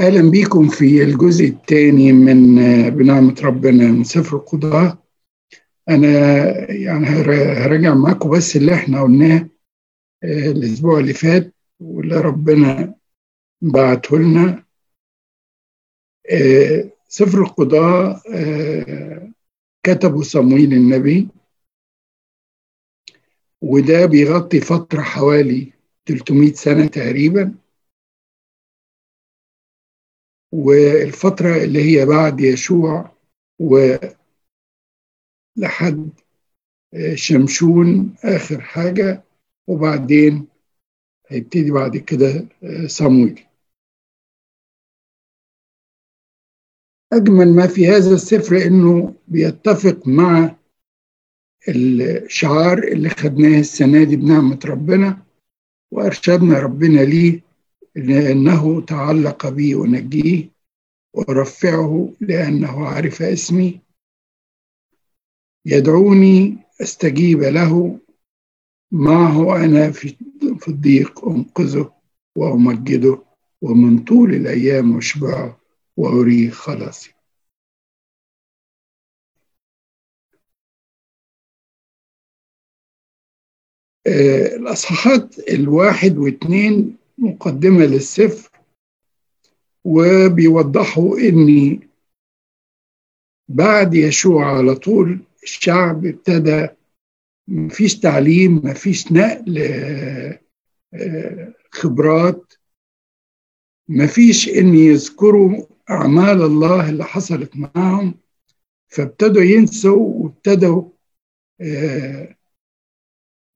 أهلا بكم في الجزء الثاني من بنعمة ربنا من سفر القضاء. أنا يعني هراجع معاكم بس اللي إحنا قلناه الأسبوع اللي فات واللي ربنا بعته لنا. سفر القضاء كتبه صمويل النبي وده بيغطي فترة حوالي 300 سنة تقريبا. والفترة اللي هي بعد يشوع ولحد شمشون آخر حاجة وبعدين هيبتدي بعد كده صمويل أجمل ما في هذا السفر إنه بيتفق مع الشعار اللي خدناه السنة دي بنعمة ربنا وأرشدنا ربنا ليه. لأنه تعلق بي ونجيه ورفعه لأنه عرف اسمي. يدعوني أستجيب له. معه أنا في الضيق أنقذه وأمجده ومن طول الأيام أشبعه وأريه خلاصي. الأصحاحات الواحد واثنين مقدمة للسفر وبيوضحوا إن بعد يشوع على طول الشعب ابتدى مفيش تعليم مفيش نقل خبرات مفيش إن يذكروا أعمال الله اللي حصلت معاهم فابتدوا ينسوا وابتدوا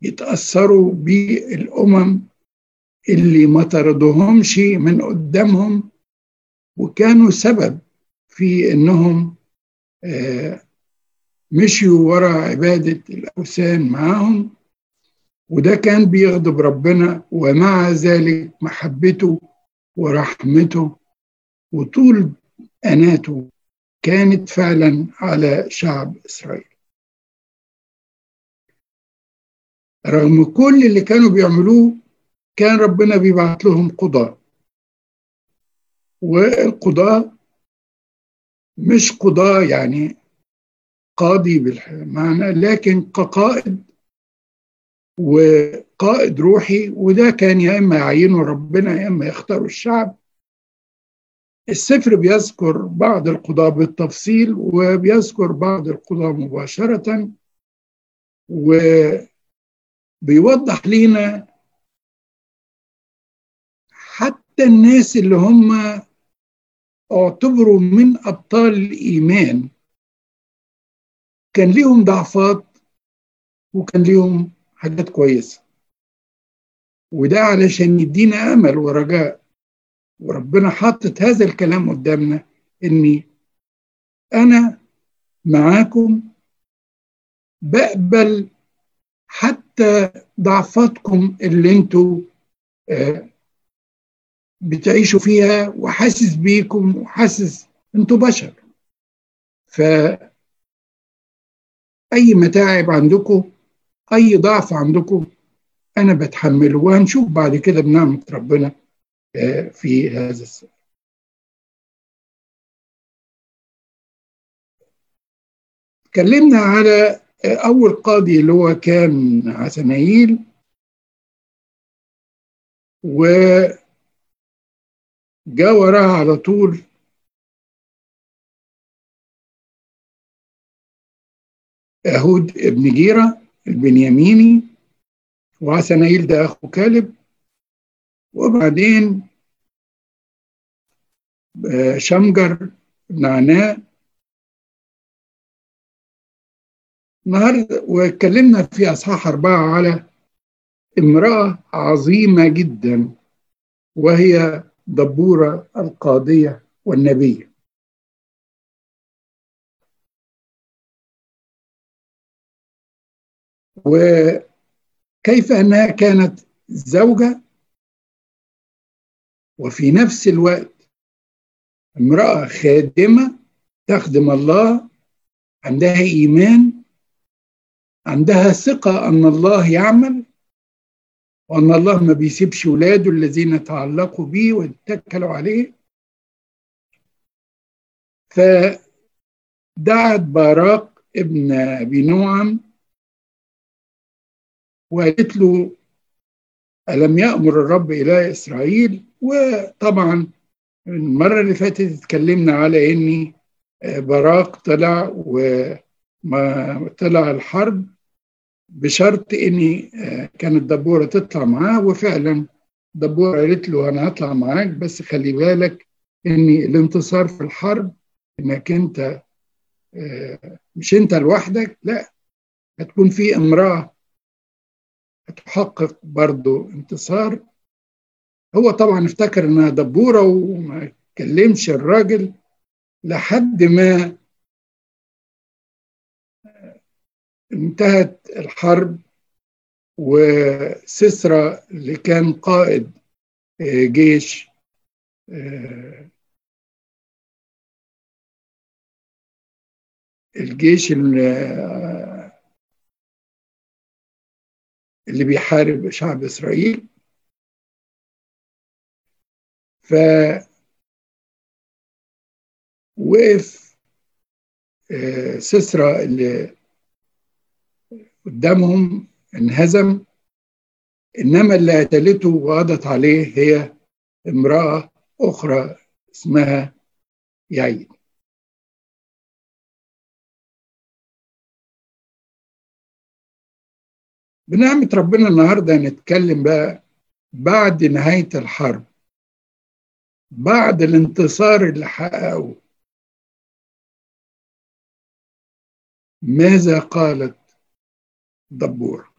يتأثروا بالأمم اللي ما طردوهمش من قدامهم وكانوا سبب في إنهم مشيوا ورا عبادة الأوثان معاهم. وده كان بيغضب ربنا ومع ذلك محبته ورحمته وطول أناته كانت فعلا على شعب إسرائيل. رغم كل اللي كانوا بيعملوه كان ربنا بيبعت لهم قضاء. والقضاء مش قضاء يعني قاضي بالمعنى لكن كقائد وقائد روحي وده كان يا إما يعينه ربنا يا إما يختاروا الشعب. السفر بيذكر بعض القضاء بالتفصيل وبيذكر بعض القضاء مباشرة وبيوضح لنا حتى الناس اللي هم اعتبروا من أبطال الإيمان كان ليهم ضعفات وكان ليهم حاجات كويسة. وده علشان يدينا أمل ورجاء وربنا حاطط هذا الكلام قدامنا اني أنا معاكم بقبل حتى ضعفاتكم اللي أنتوا آه بتعيشوا فيها وحاسس بيكم وحاسس أنتوا بشر. ف أي متاعب عندكم أي ضعف عندكم أنا بتحمله وهنشوف بعد كده بنعمة ربنا في هذا السفر اتكلمنا على أول قاضي اللي هو كان عسنايل و جاء وراها على طول. يهود ابن جيرة البنياميني وعسنايل ده أخو كالب. وبعدين شمجر بن عناء. النهارده واتكلمنا في أصحاح أربعة على امرأة عظيمة جدا وهي دبورة القاضية والنبية وكيف أنها كانت زوجة؟ وفي نفس الوقت امرأة خادمة تخدم الله عندها إيمان عندها ثقة أن الله يعمل. وأن الله ما بيسيبش ولاده الذين تعلقوا بيه واتكلوا عليه. فدعت باراق ابن أبي نوعم وقالت له ألم يأمر الرب إله إسرائيل؟ وطبعا المرة اللي فاتت اتكلمنا على إني براق طلع وما طلع الحرب. بشرط إني كانت دبورة تطلع معاه وفعلا دبورة قالت له أنا هطلع معاك بس خلي بالك إن الانتصار في الحرب إنك أنت مش أنت لوحدك لا هتكون في امرأة هتحقق برضو انتصار. هو طبعا افتكر إنها دبورة وما كلمش الراجل لحد ما انتهت الحرب وسيسرا اللي كان قائد جيش الجيش اللي بيحارب شعب إسرائيل. ف وقف سسرى اللي قدامهم انهزم إنما اللي قتلته وقضت عليه هي امرأة أخرى اسمها يعيد بنعمة ربنا النهاردة نتكلم بقى بعد نهاية الحرب بعد الانتصار اللي حققه. ماذا قالت دبور.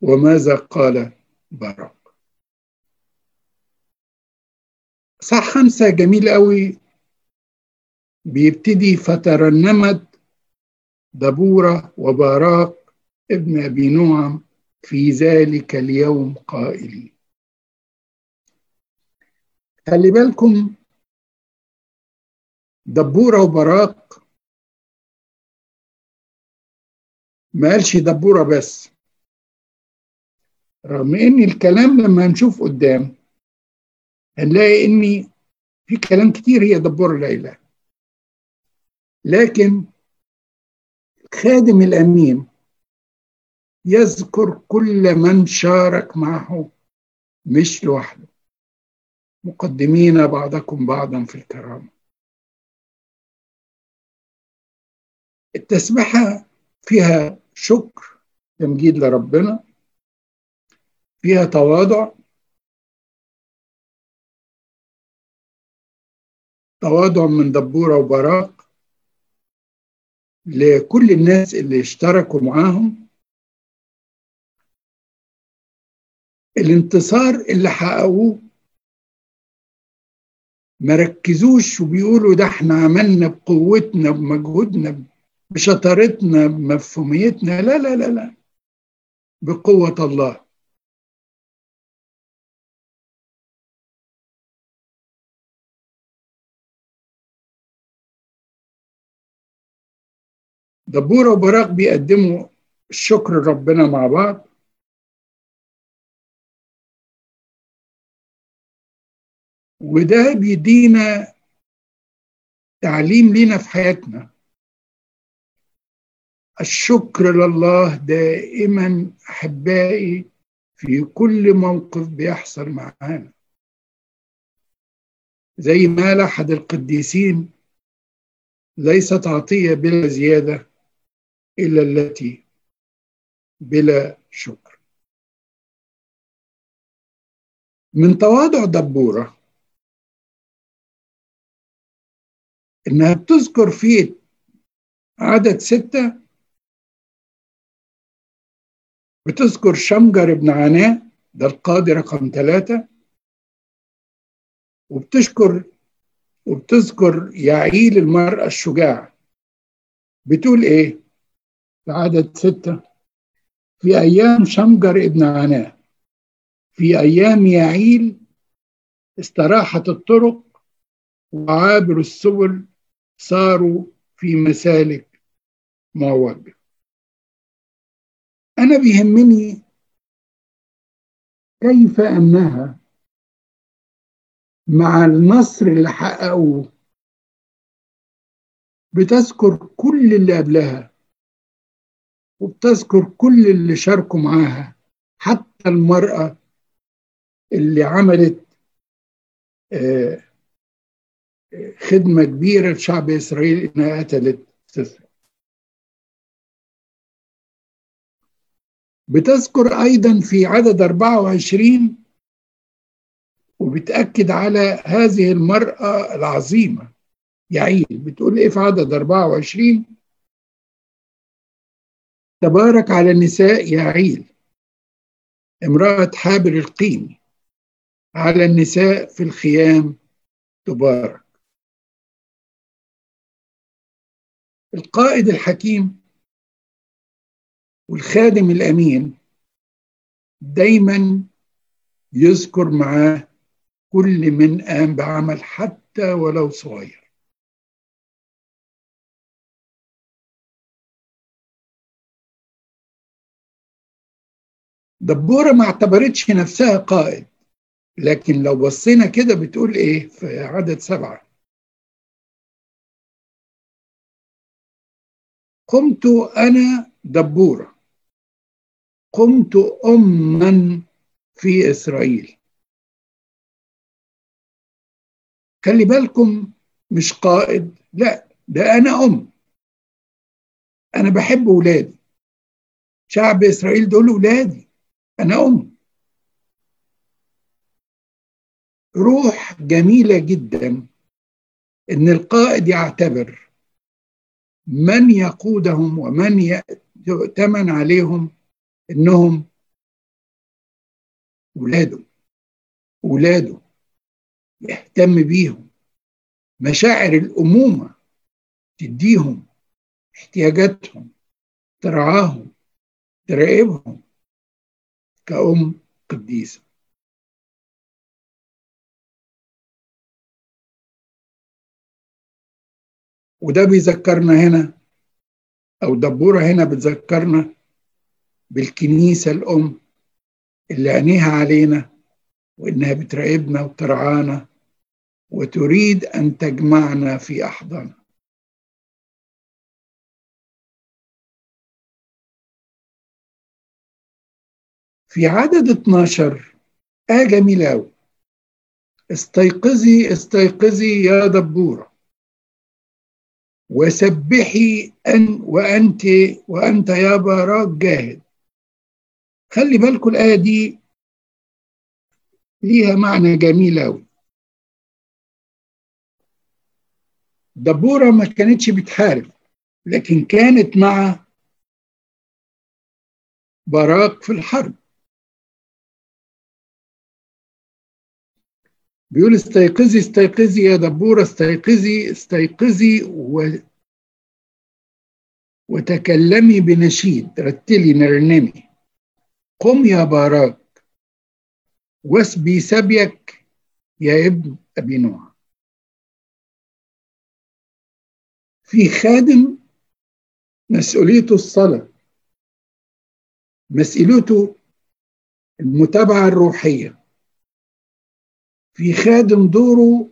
وماذا قال باراك صح خمسة جميل قوي. بيبتدي فترنمت دبورة وباراك ابن أبي نعم في ذلك اليوم قائلين. خلي بالكم دبورة وبراك ما قالش دبورة بس. رغم إن الكلام لما هنشوف قدام هنلاقي إن في كلام كتير هي دبورة ليلى لكن الخادم الأمين يذكر كل من شارك معه مش لوحده. مقدمين بعضكم بعضا في الكرامة. التسبحة فيها شكر تمجيد لربنا فيها تواضع تواضع من دبورة وبراق لكل الناس اللي اشتركوا معاهم. الانتصار اللي حققوه ما ركزوش وبيقولوا ده إحنا عملنا بقوتنا بمجهودنا بشطارتنا بمفهوميتنا لا لا لا لا. بقوة الله. دبورة وبراق بيقدموا الشكر لربنا مع بعض. وده بيدينا تعليم لينا في حياتنا. الشكر لله دائما أحبائي في كل موقف بيحصل معانا. زي ما احد القديسين ليست عطية بلا زيادة إلا التي بلا شكر. من تواضع دبورة إنها بتذكر في عدد ستة بتذكر شمجر ابن عناء ده القاضي رقم ثلاثة؟ وبتشكر وبتذكر يعيل المرأة الشجاع. بتقول إيه؟ في عدد ستة. في أيام شمجر ابن عناء في أيام يعيل استراحت الطرق وعابر السبل صاروا في مسالك معوجة أنا بيهمني كيف أنها مع النصر اللي حققوه بتذكر كل اللي قبلها وبتذكر كل اللي شاركوا معاها حتى المرأة اللي عملت آه، خدمة كبيرة لشعب إسرائيل إنها قتلت سيسرا بتذكر أيضا في عدد 24 وبتأكد على هذه المرأة العظيمة. يعيل بتقول إيه في عدد 24 تبارك على النساء يعيل امرأة حابر القيني على النساء في الخيام تبارك. القائد الحكيم والخادم الأمين دايما يذكر معاه كل من قام بعمل حتى ولو صغير. دبورة ما اعتبرتش نفسها قائد لكن لو بصينا كده بتقول إيه في عدد سبعة. قمت أنا دبورة. قمت أما في إسرائيل. خلي بالكم مش قائد لا ده أنا أم. أنا بحب ولادي شعب إسرائيل دول ولادي أنا أم. روح جميلة جدا إن القائد يعتبر من يقودهم ومن يؤتمن عليهم إنهم ولاده ولاده يهتم بيهم. مشاعر الأمومة تديهم احتياجاتهم ترعاهم تراقبهم كأم قديسة. وده بيذكرنا هنا أو دبورة هنا بتذكرنا بالكنيسة الأم اللي عينيها علينا وإنها بتراقبنا وترعانا وتريد أن تجمعنا في أحضانها. في عدد 12 آية جميلة أوي. استيقظي استيقظي يا دبورة. وسبحي أن وأنت وأنت يا باراك جاهد. خلي بالكم الآية دي ليها معنى جميل أوي. دبورة ما كانتش بتحارب لكن كانت مع براق في الحرب. بيقول استيقظي استيقظي يا دبورة استيقظي استيقظي و... وتكلمي بنشيد. رتلي نرنمي. قم يا باراك واسبي سبيك يا ابن أبي نوح. في خادم مسؤوليته الصلاة مسؤوليته المتابعة الروحية. في خادم دوره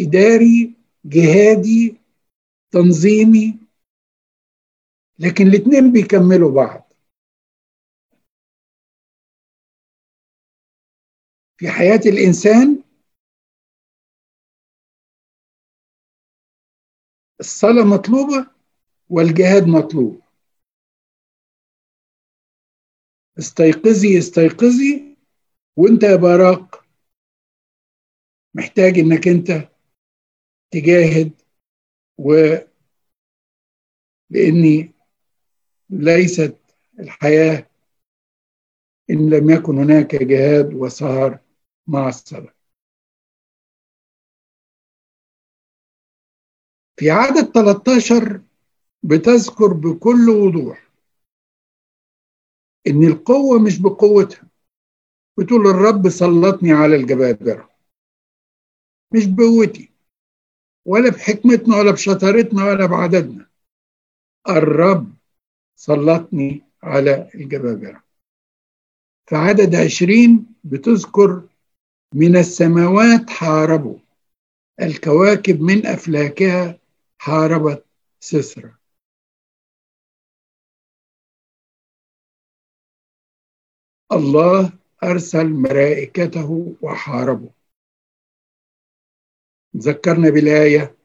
إداري جهادي تنظيمي لكن الاثنين بيكملوا بعض. في حياة الإنسان الصلاة مطلوبة والجهاد مطلوب. استيقظي استيقظي وانت يا باراق محتاج إنك انت تجاهد و لأني ليست الحياة إن لم يكن هناك جهاد وسهر. مع الصلاة في عدد 13 بتذكر بكل وضوح إن القوة مش بقوتها. بتقول الرب سلطني على الجبابرة. مش بقوتي. ولا بحكمتنا ولا بشطارتنا ولا بعددنا. الرب سلطني على الجبابرة. في عدد عشرين بتذكر من السماوات حاربوا. الكواكب من أفلاكها حاربت سسرا الله أرسل ملائكته وحاربه ذكرنا بالآية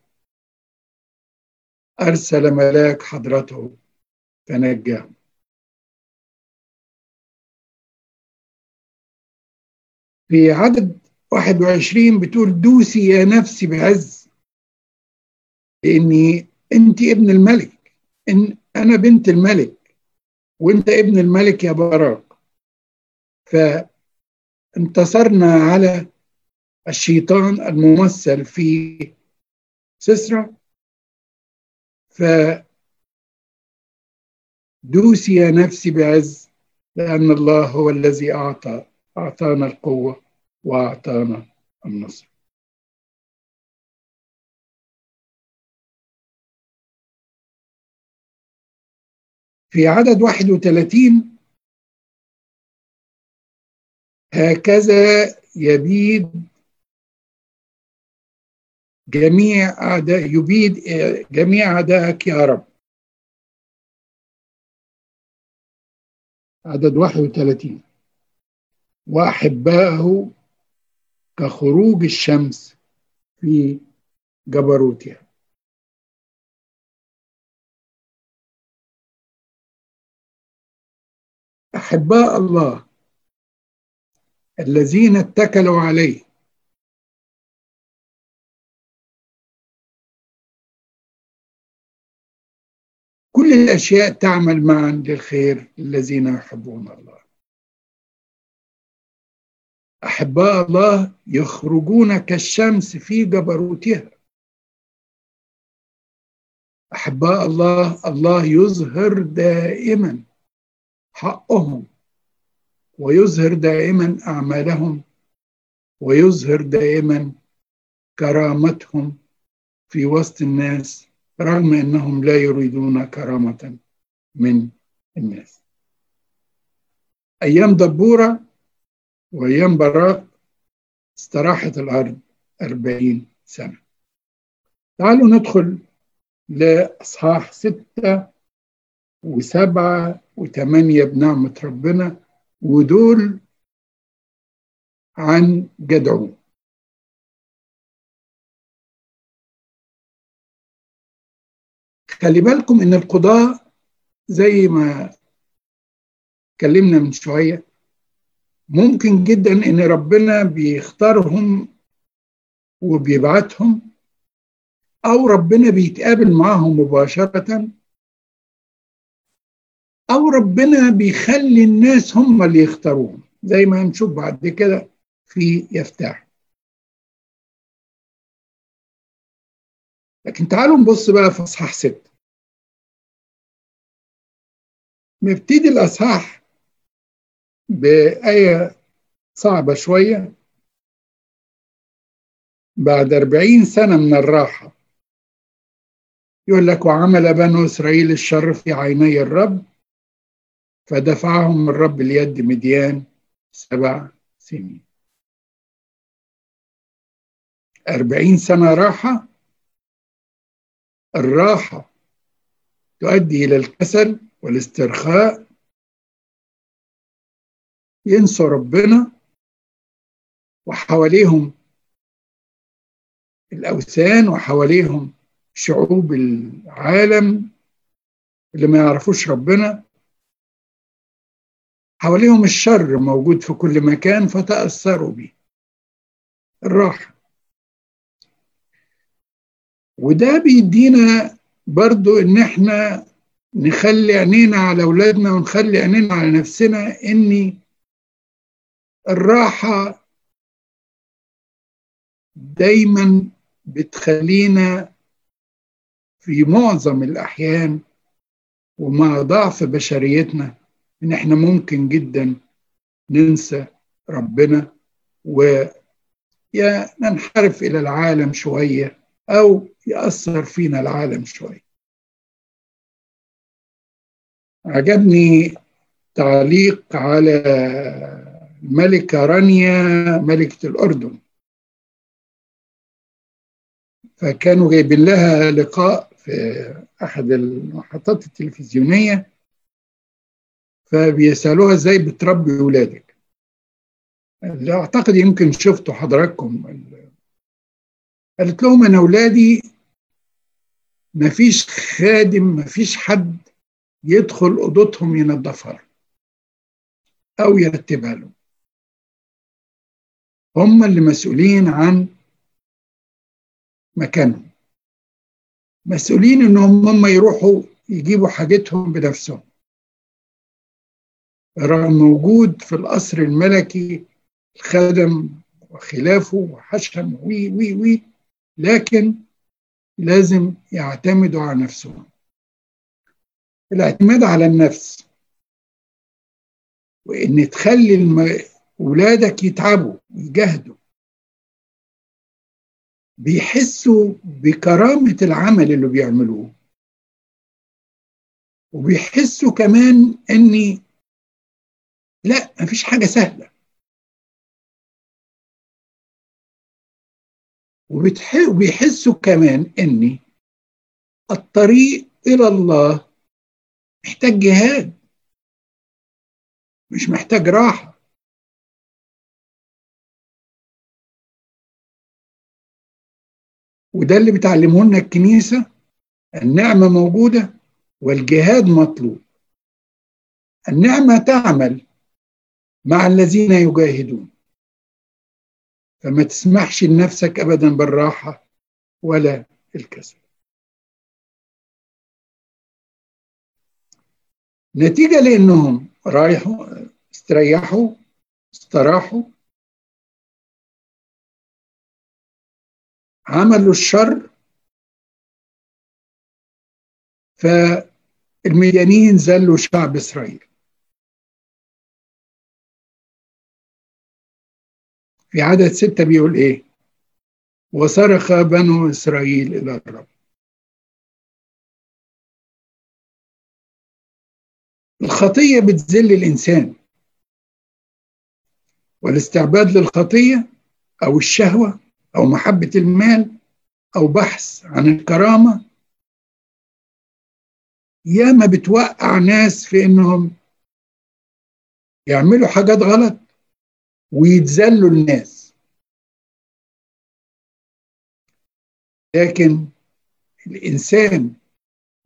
أرسل ملاك حضرته فنجاه في عدد 21 بتقول دوسي يا نفسي بعز لأني أنت ابن الملك. إن أنا بنت الملك وأنت ابن الملك يا براق. فانتصرنا على الشيطان الممثل في سسرة. ف دوسي يا نفسي بعز لأن الله هو الذي أعطى. أعطانا القوة وأعطانا النصر. في عدد 31 هكذا يبيد جميع أعداء يبيد جميع أعدائك يا رب. عدد 31 وأحبائه كخروج الشمس في جبروتها. أحباء الله الذين اتكلوا عليه. كل الأشياء تعمل معا للخير الذين يحبون الله. أحباء الله يخرجون كالشمس في جبروتها. أحباء الله الله يظهر دائما حقهم ويظهر دائما أعمالهم ويظهر دائما كرامتهم في وسط الناس رغم أنهم لا يريدون كرامة من الناس. أيام دبورة وأيام براق استراحت الأرض أربعين سنة. تعالوا ندخل لأصحاح ستة وسبعة وثمانية بنعمة ربنا ودول عن جدعون خلي بالكم إن القضاء زي ما اتكلمنا من شوية ممكن جدا إن ربنا بيختارهم وبيبعتهم أو ربنا بيتقابل معاهم مباشرة أو ربنا بيخلي الناس هم اللي يختاروهم زي ما هنشوف بعد كده في يفتح لكن تعالوا نبص بقى في إصحاح ستة. نبتدي الإصحاح بآية صعبة شوية. بعد أربعين سنة من الراحة يقول لك وعمل بنو إسرائيل الشر في عيني الرب فدفعهم الرب ليد مديان سبع سنين. أربعين سنة راحة الراحة تؤدي إلى الكسل والاسترخاء ينسوا ربنا وحواليهم الأوثان وحواليهم شعوب العالم اللي ما يعرفوش ربنا. حواليهم الشر موجود في كل مكان فتأثروا به الراحة. وده بيدينا برضو إن إحنا نخلي عينينا على أولادنا ونخلي عينينا على نفسنا ان الراحة دايما بتخلينا في معظم الأحيان ومع ضعف بشريتنا إن إحنا ممكن جدا ننسى ربنا ويا ننحرف إلى العالم شوية أو يأثر فينا العالم شوية. عجبني تعليق على الملكة رانيا ملكة الأردن. فكانوا جايبين لها لقاء في أحد المحطات التلفزيونية فبيسألوها إزاي بتربي ولادك. أعتقد يمكن شفتوا حضراتكم قالت لهم أنا اولادي ما فيش خادم ما فيش حد يدخل أوضتهم ينظفها أو يرتبها لهم. هم اللي مسؤولين عن مكانهم. مسؤولين إنهم هم يروحوا يجيبوا حاجتهم بنفسهم. رغم موجود في القصر الملكي الخدم وخلافه وحشم وي وي وي لكن لازم يعتمدوا على نفسهم. الاعتماد على النفس وإن تخلي الم... ولادك يتعبوا ويجاهدوا بيحسوا بكرامة العمل اللي بيعملوه. وبيحسوا كمان إني لا مفيش حاجة سهلة. وبيحسوا كمان ان الطريق إلى الله محتاج جهاد مش محتاج راحة. وده اللي بتعلمه لنا الكنيسة النعمة موجودة والجهاد مطلوب. النعمة تعمل مع الذين يجاهدون. فما تسمحش لنفسك ابدا بالراحة ولا الكسل. نتيجة لأنهم رايحوا استريحوا استراحوا عملوا الشر فالمديانين زلوا شعب إسرائيل. في عدد ستة بيقول إيه؟ وصرخ بنو إسرائيل إلى الرب. الخطية بتذل الإنسان والاستعباد للخطية أو الشهوة أو محبة المال أو بحث عن الكرامة ياما بتوقع ناس في إنهم يعملوا حاجات غلط ويتذلوا الناس. لكن الإنسان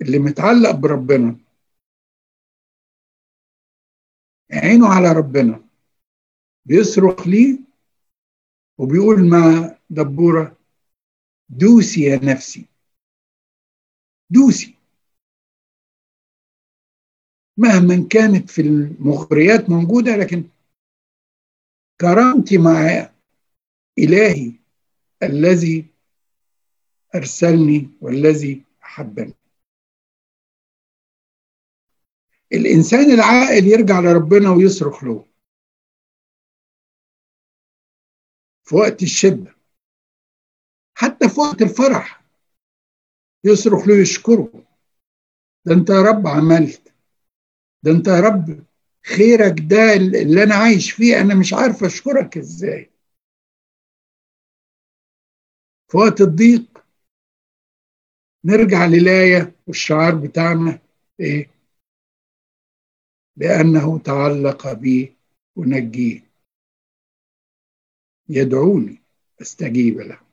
اللي متعلق بربنا عينه على ربنا بيصرخ ليه وبيقول مع دبورة. دوسي يا نفسي. دوسي. مهما كانت في المغريات موجودة لكن كرامتي مع إلهي الذي أرسلني والذي أحبني الإنسان العاقل يرجع لربنا ويصرخ له. في وقت الشدة. حتى في وقت الفرح يصرخ له يشكره. ده انت يا رب عملت. ده انت يا رب خيرك ده اللي أنا عايش فيه أنا مش عارف أشكرك إزاي. في وقت الضيق نرجع للآية والشعار بتاعنا إيه؟ لأنه تعلق بي ونجيه يدعوني أستجيب له.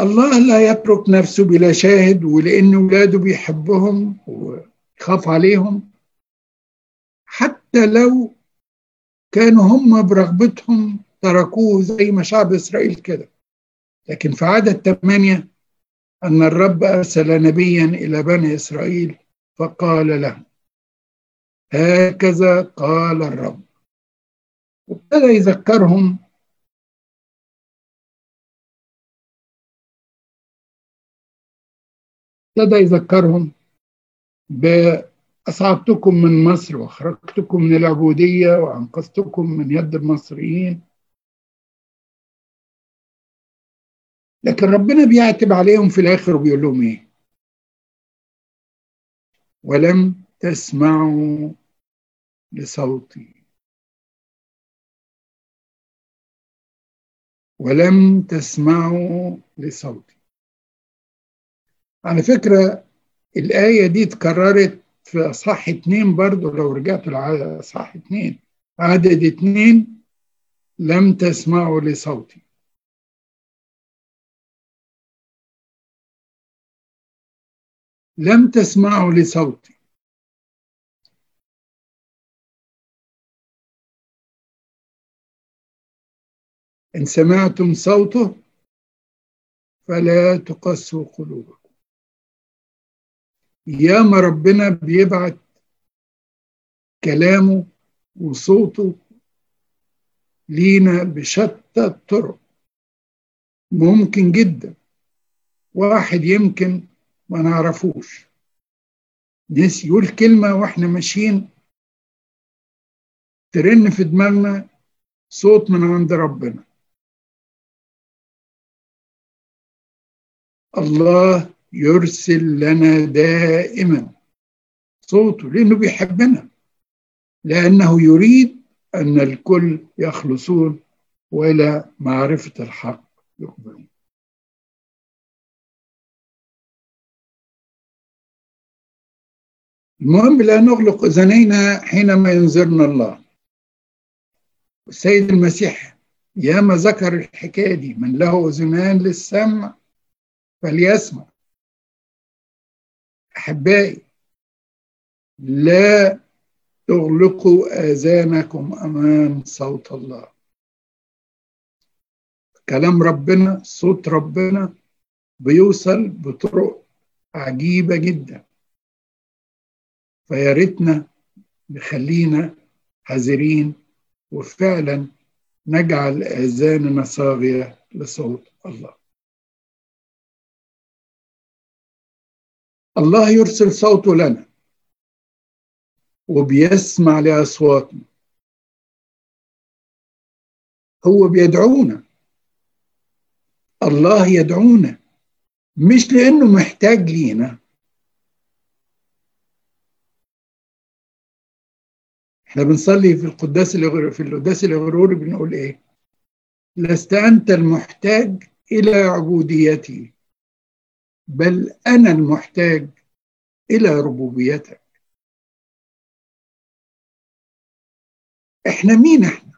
الله لا يترك نفسه بلا شاهد ولأن ولاده بيحبهم ويخاف عليهم. حتى لو كانوا هم برغبتهم تركوه زي ما شعب إسرائيل كده. لكن في عدد ثمانية أن الرب أرسل نبيا إلى بني إسرائيل فقال لهم هكذا قال الرب. وابتدى يذكرهم ابتدى يذكرهم بأصعدتكم من مصر وأخرجتكم من العبودية وأنقذتكم من يد المصريين. لكن ربنا بيعتب عليهم في الآخر وبيقول لهم إيه؟ ولم تسمعوا لصوتي. ولم تسمعوا لصوتي. على فكرة الآية دي اتكررت في أصحاح اتنين برضو لو رجعتوا لأصحاح اتنين. عدد اتنين لم تسمعوا لصوتي. لم تسمعوا لصوتي. إن سمعتم صوته فلا تقسوا قلوبكم. ياما ربنا بيبعت كلامه وصوته لينا بشتى الطرق. ممكن جدا. واحد يمكن ما نعرفوش. ناس يقول كلمة وإحنا ماشيين ترن في دماغنا صوت من عند ربنا. الله يرسل لنا دائما. صوته لأنه بيحبنا. لأنه يريد أن الكل يخلصون والى معرفة الحق يقبلون. المهم لا نغلق اذنينا حينما ينذرنا الله. السيد المسيح ياما ذكر الحكاية دي من له أذنان للسمع فليسمع. أحبائي لا تغلقوا آذانكم أمام صوت الله. كلام ربنا صوت ربنا بيوصل بطرق عجيبة جدا. فيا ريتنا نخلينا حذرين وفعلا نجعل آذاننا صاغية لصوت الله. الله يرسل صوته لنا وبيسمع لأصواتنا. هو بيدعونا. الله يدعونا مش لأنه محتاج لينا. إحنا بنصلي في القداس في القداس الغروري بنقول إيه؟ لست أنت المحتاج إلى عبوديتي بل أنا المحتاج إلى ربوبيتك. إحنا مين إحنا؟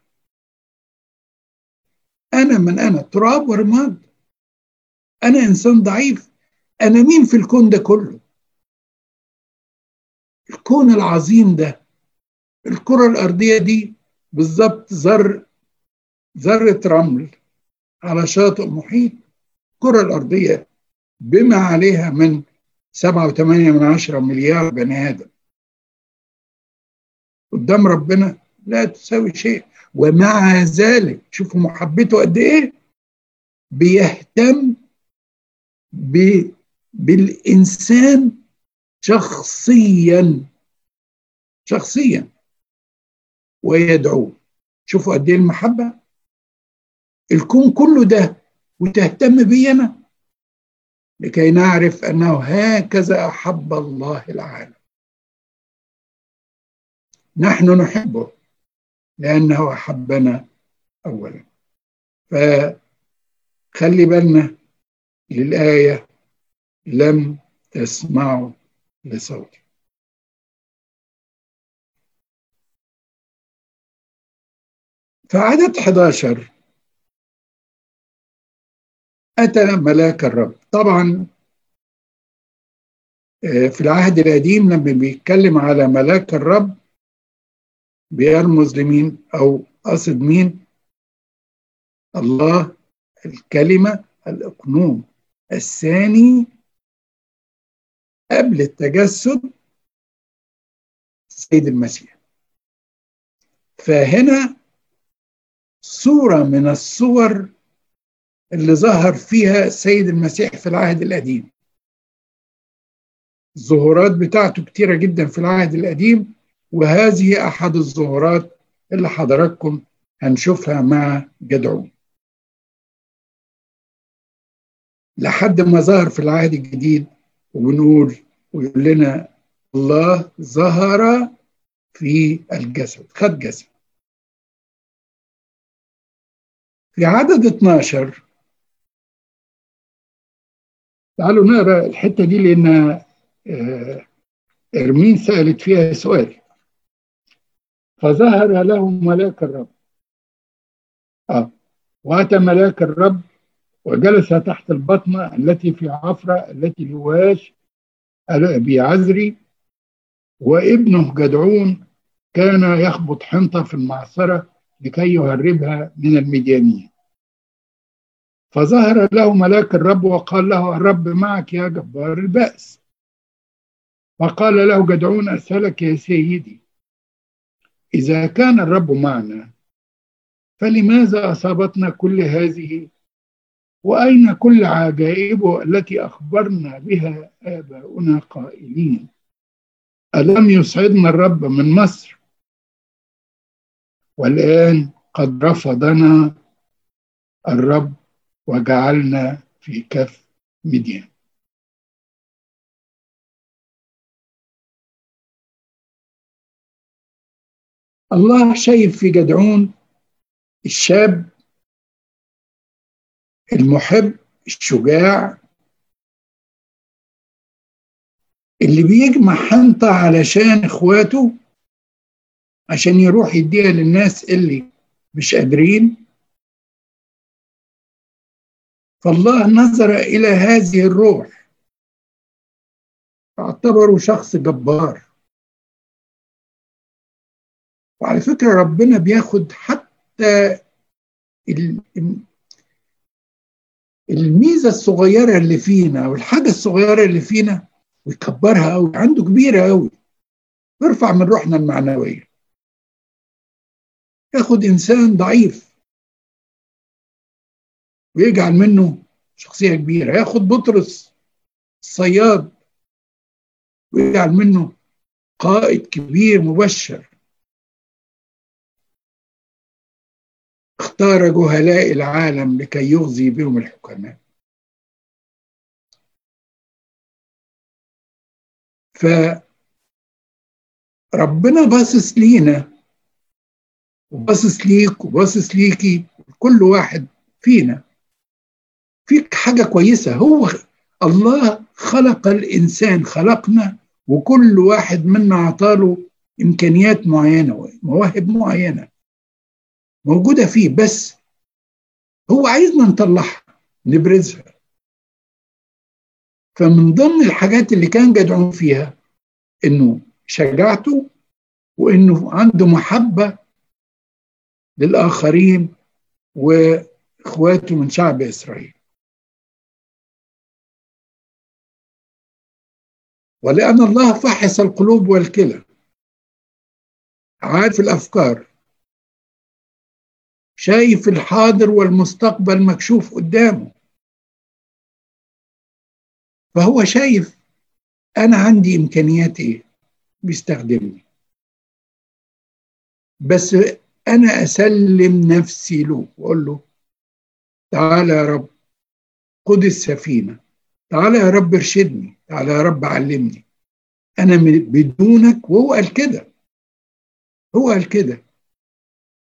أنا من أنا تراب ورماد أنا إنسان ضعيف. أنا مين في الكون ده كله؟ الكون العظيم ده الكرة الأرضية دي بالظبط ذر ذره رمل على شاطئ محيط الكره الأرضية. بما عليها من سبعة وثمانية من عشرة مليار بني آدم. قدام ربنا لا تساوي شيء. ومع ذلك شوفوا محبته قد إيه؟ بيهتم ب... بالإنسان شخصيا. شخصيا. ويدعوه. شوفوا قد إيه المحبة؟ الكون كله ده. وتهتم بي أنا. لكي نعرف أنه هكذا أحب الله العالم. نحن نحبه لأنه أحبنا اولا. فخلي بالنا للآية لم تسمعوا لصوتي. فعدد 11 أتى ملاك الرب. طبعا في العهد القديم لما بيتكلم على ملاك الرب بيرمز لمين أو قصد مين؟ الله الكلمة الإقنوم الثاني قبل التجسد السيد المسيح. فهنا صورة من الصور اللي ظهر فيها السيد المسيح في العهد القديم. الظهورات بتاعته كتيرة جدا في العهد القديم وهذه أحد الظهورات اللي حضراتكم هنشوفها مع جدعون لحد ما ظهر في العهد الجديد وبنقول ويقول لنا الله ظهر في الجسد خد جسد. في عدد 12 تعالوا نقرأ الحتة دي لأن إرمين سألت فيها سؤال. فظهر لهم ملاك الرب. آه وأتى ملاك الرب وجلس تحت البطنه التي في عفرة التي لواش ابي عزري وابنه جدعون كان يخبط حنطة في المعصرة لكي يهربها من المديانين فظهر له ملاك الرب وقال له الرب معك يا جبار البأس. فقال له جدعون أسألك يا سيدي. إذا كان الرب معنا فلماذا أصابتنا كل هذه؟ وأين كل عجائبه التي أخبرنا بها آباؤنا قائلين؟ ألم يصعدنا الرب من مصر؟ والآن قد رفضنا الرب وجعلنا في كف مديان الله شايف في جدعون الشاب المحب الشجاع اللي بيجمع حنطة علشان إخواته عشان يروح يديها للناس اللي مش قادرين. فالله نظر إلى هذه الروح. فاعتبره شخص جبار. وعلى فكرة ربنا بياخد حتى الميزة الصغيرة اللي فينا والحاجة الصغيرة اللي فينا ويكبرها قوي عنده كبيرة قوي يرفع من روحنا المعنوية. ياخد إنسان ضعيف. ويجعل منه شخصية كبيرة. ياخد بطرس الصياد ويجعل منه قائد كبير مبشر. اختار جهلاء العالم لكي يغزي بهم الحكماء. فربنا باصص لينا وباصص ليك وباصص ليكي كل واحد فينا. فيك حاجة كويسة. هو الله خلق الإنسان خلقنا وكل واحد منا عطاله إمكانيات معينة مواهب معينة موجودة فيه. بس هو عايزنا نطلعها نبرزها. فمن ضمن الحاجات اللي كان جدعون فيها إنه شجاعته وإنه عنده محبة للآخرين وإخواته من شعب إسرائيل. ولأن الله فحص القلوب والكلى. عارف الأفكار؟ شايف الحاضر والمستقبل مكشوف قدامه. فهو شايف أنا عندي إمكانيات إيه؟ بيستخدمني. بس أنا أسلم نفسي له وأقول له تعالى يا رب خد السفينة. تعالى يا رب ارشدني تعالى يا رب علمني. أنا بدونك وهو قال كده. هو قال كده.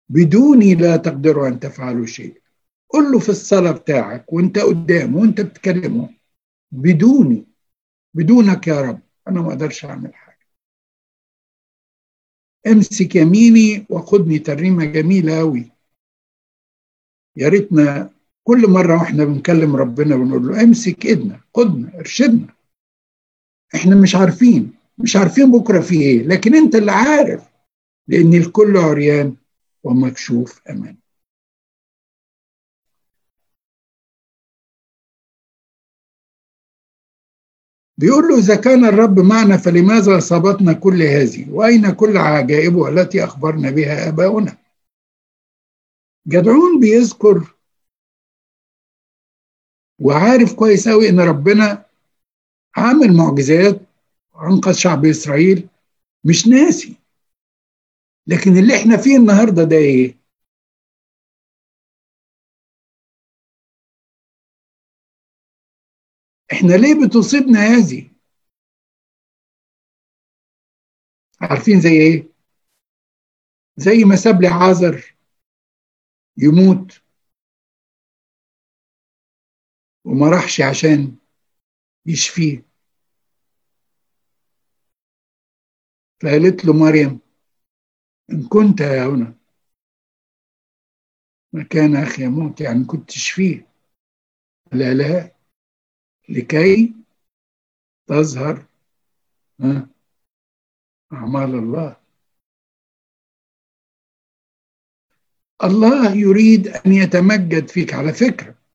بدوني لا تقدروا أن تفعلوا شيء قل له في الصلاة بتاعك وأنت قدامه وأنت بتكلمه. بدوني. بدونك يا رب. أنا ما أقدرش أعمل حاجة. امسك يميني وخدني ترنيمة جميلة أوي. يا ريتنا كل مرة وإحنا بنكلم ربنا بنقول له امسك ايدنا خدنا ارشدنا. إحنا مش عارفين مش عارفين بكرة في إيه لكن انت اللي عارف لأن الكل عريان ومكشوف أمان. بيقول له إذا كان الرب معنا فلماذا أصابتنا كل هذه؟ وأين كل عجائبه التي أخبرنا بها آباؤنا؟ جدعون بيذكر وعارف كويس قوي إن ربنا عامل معجزات وأنقذ شعب إسرائيل مش ناسي لكن اللي إحنا فيه النهارده ده إيه؟ إحنا ليه بتصيبنا هذه؟ عارفين زي إيه؟ زي ما ساب لي عازر يموت وما راحش عشان يشفيه. فقالت له مريم إن كنت هنا مكان أخي يموت يعني كنت تشفيه. لا لا لكي تظهر أعمال الله. الله يريد أن يتمجد فيك على فكرة.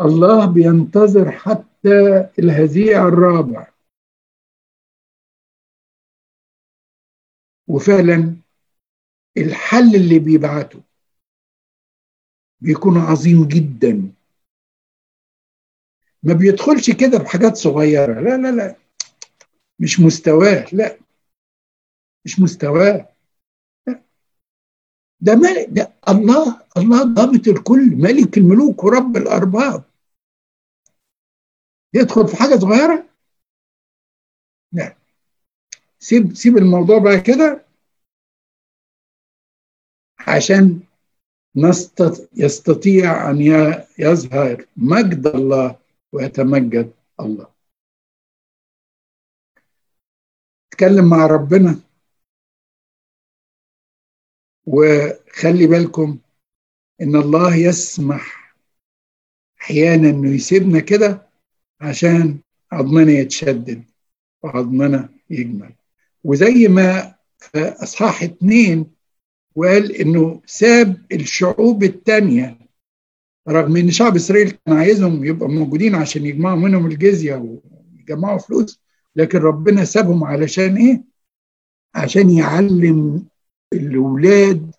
الله بينتظر حتى الهزيع الرابع. وفعلا الحل اللي بيبعته بيكون عظيم جدا. ما بيدخلش كده بحاجات صغيرة. لا لا لا. مش مستواه. لا. مش مستواه. ده ملك ده الله الله ضابط الكل ملك الملوك ورب الأرباب. يدخل في حاجة صغيرة؟ لا سيب سيب الموضوع بقى كده. عشان يستطيع أن يظهر مجد الله ويتمجد الله. اتكلم مع ربنا. وخلي بالكم إن الله يسمح أحيانا إنه يسيبنا كده عشان عظمنا يتشدد وعظمنا يجمل وزي ما في إصحاح اتنين وقال إنه ساب الشعوب التانية رغم إن شعب إسرائيل كان عايزهم يبقوا موجودين عشان يجمعوا منهم الجزية ويجمعوا فلوس لكن ربنا سابهم علشان إيه؟ عشان يعلم الأولاد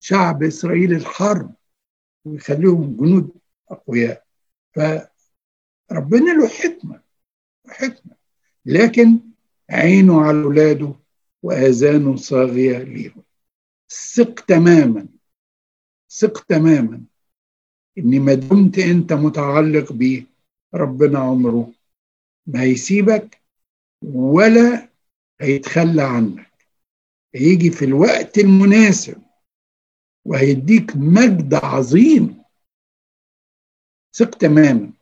شعب إسرائيل الحرب ويخليهم جنود أقوياء. فربنا له حكمة حكمة. لكن عينه على أولاده وآذانه صاغية ليهم. ثق تماما ثق تماما إن ما دمت أنت متعلق بيه ربنا عمره ما هيسيبك ولا هيتخلى عنك. هيجي في الوقت المناسب وهيديك مجد عظيم. ثق تماما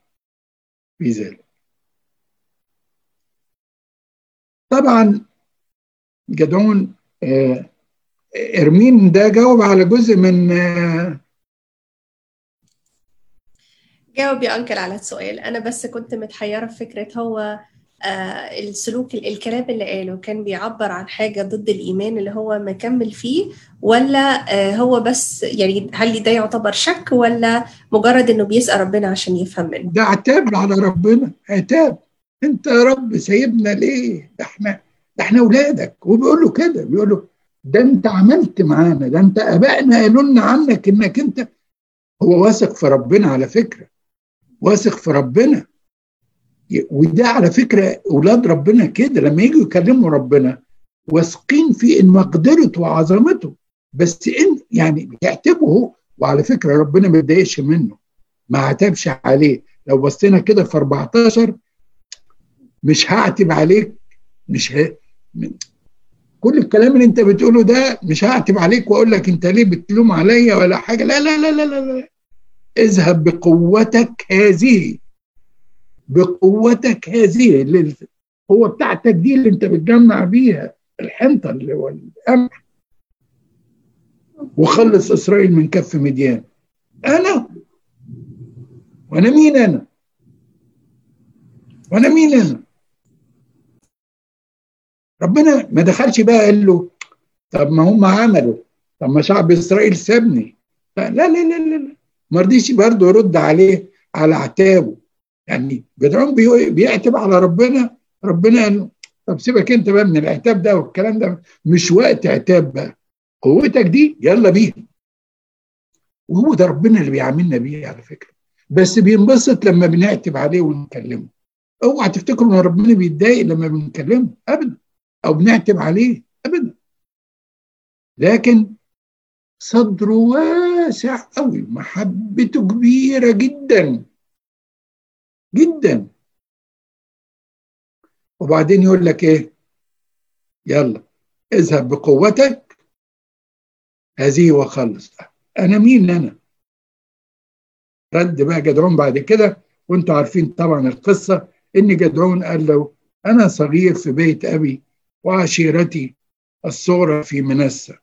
في ذلك. طبعا جدعون آه، إرمين ده جاوب على جزء من آه، جاوب يا أنكل على السؤال أنا بس كنت متحيرة في فكرة هو السلوك الكلام اللي قاله كان بيعبر عن حاجة ضد الإيمان اللي هو مكمل فيه ولا آه، هو بس يعني هل ده يعتبر شك ولا مجرد إنه بيسأل ربنا عشان يفهم منه؟ ده عتاب على ربنا عتاب. أنت يا رب سايبنا ليه؟ ده إحنا ده إحنا اولادك وبيقول له كده بيقول له ده أنت عملت معانا ده أنت أبائنا قالوا لنا عنك إنك أنت. هو واثق في ربنا على فكرة واثق في ربنا. وده على فكرة أولاد ربنا كده لما يجوا يكلموا ربنا واثقين في إن مقدرته وعظمته بس إن يعني بيعتبه وعلى فكرة ربنا ما بيتضايقش منه ما عتبش عليه. لو بصينا كده في 14 مش هعتب عليك مش ه... كل الكلام اللي أنت بتقوله ده مش هعتب عليك وأقول لك أنت ليه بتلوم عليا ولا حاجة. لا لا لا لا, لا. اذهب بقوتك هذه. بقوتك هذه القوة بتاعتك دي اللي انت بتجمع بيها الحنطة اللي هو القمح. وخلص إسرائيل من كف مديان. أنا؟ وأنا مين أنا؟ وأنا مين أنا؟ ربنا ما دخلش بقى قال له طب ما هم عملوا. طب ما شعب إسرائيل سابني. لا لا لا لا, لا. ما رضيش برضه يرد عليه على عتابه. يعني جدعون بيعتب على ربنا ربنا قال طب سيبك أنت بقى من العتاب ده والكلام ده مش وقت عتاب بقى قوتك دي يلا بيها وهو ده ربنا اللي بيعاملنا بيه على فكرة. بس بينبسط لما بنعتب عليه ونكلمه. اوعى تفتكروا إن ربنا بيتضايق لما بنكلمه؟ ابدا. أو بنعتب عليه؟ ابدا. لكن صدره واسع قوي محبته كبيرة جدا. جدا. وبعدين يقول لك إيه؟ يلا اذهب بقوتك. هذه وخلص أنا مين أنا؟ رد بقى جدعون بعد كده وأنتوا عارفين طبعا القصة إن جدعون قال له أنا صغير في بيت أبي وعشيرتي الصغرى في منسى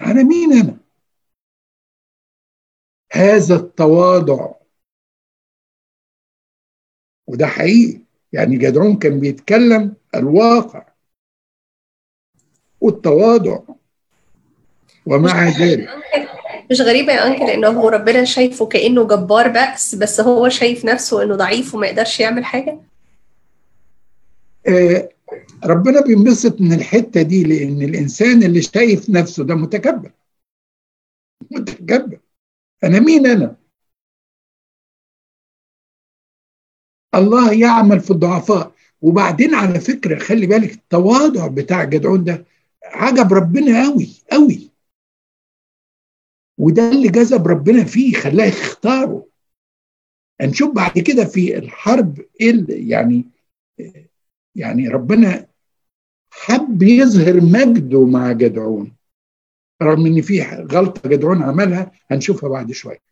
أنا مين أنا؟ هذا التواضع. وده حقيقي. يعني جدعون كان بيتكلم الواقع. والتواضع. ومع ذلك. مش غريبة يا أنكل إنه هو ربنا شايفه كأنه جبار بأس بس هو شايف نفسه إنه ضعيف وما يقدرش يعمل حاجة؟ آه ربنا بينبسط من الحتة دي لأن الإنسان اللي شايف نفسه ده متكبر. متكبر. أنا مين أنا؟ الله يعمل في الضعفاء. وبعدين على فكرة خلي بالك التواضع بتاع جدعون ده عجب ربنا قوي قوي وده اللي جذب ربنا فيه خلاه يختاره. هنشوف بعد كده في الحرب إيه يعني يعني ربنا حب يظهر مجده مع جدعون. رغم إن في غلطة جدعون عملها هنشوفها بعد شوية.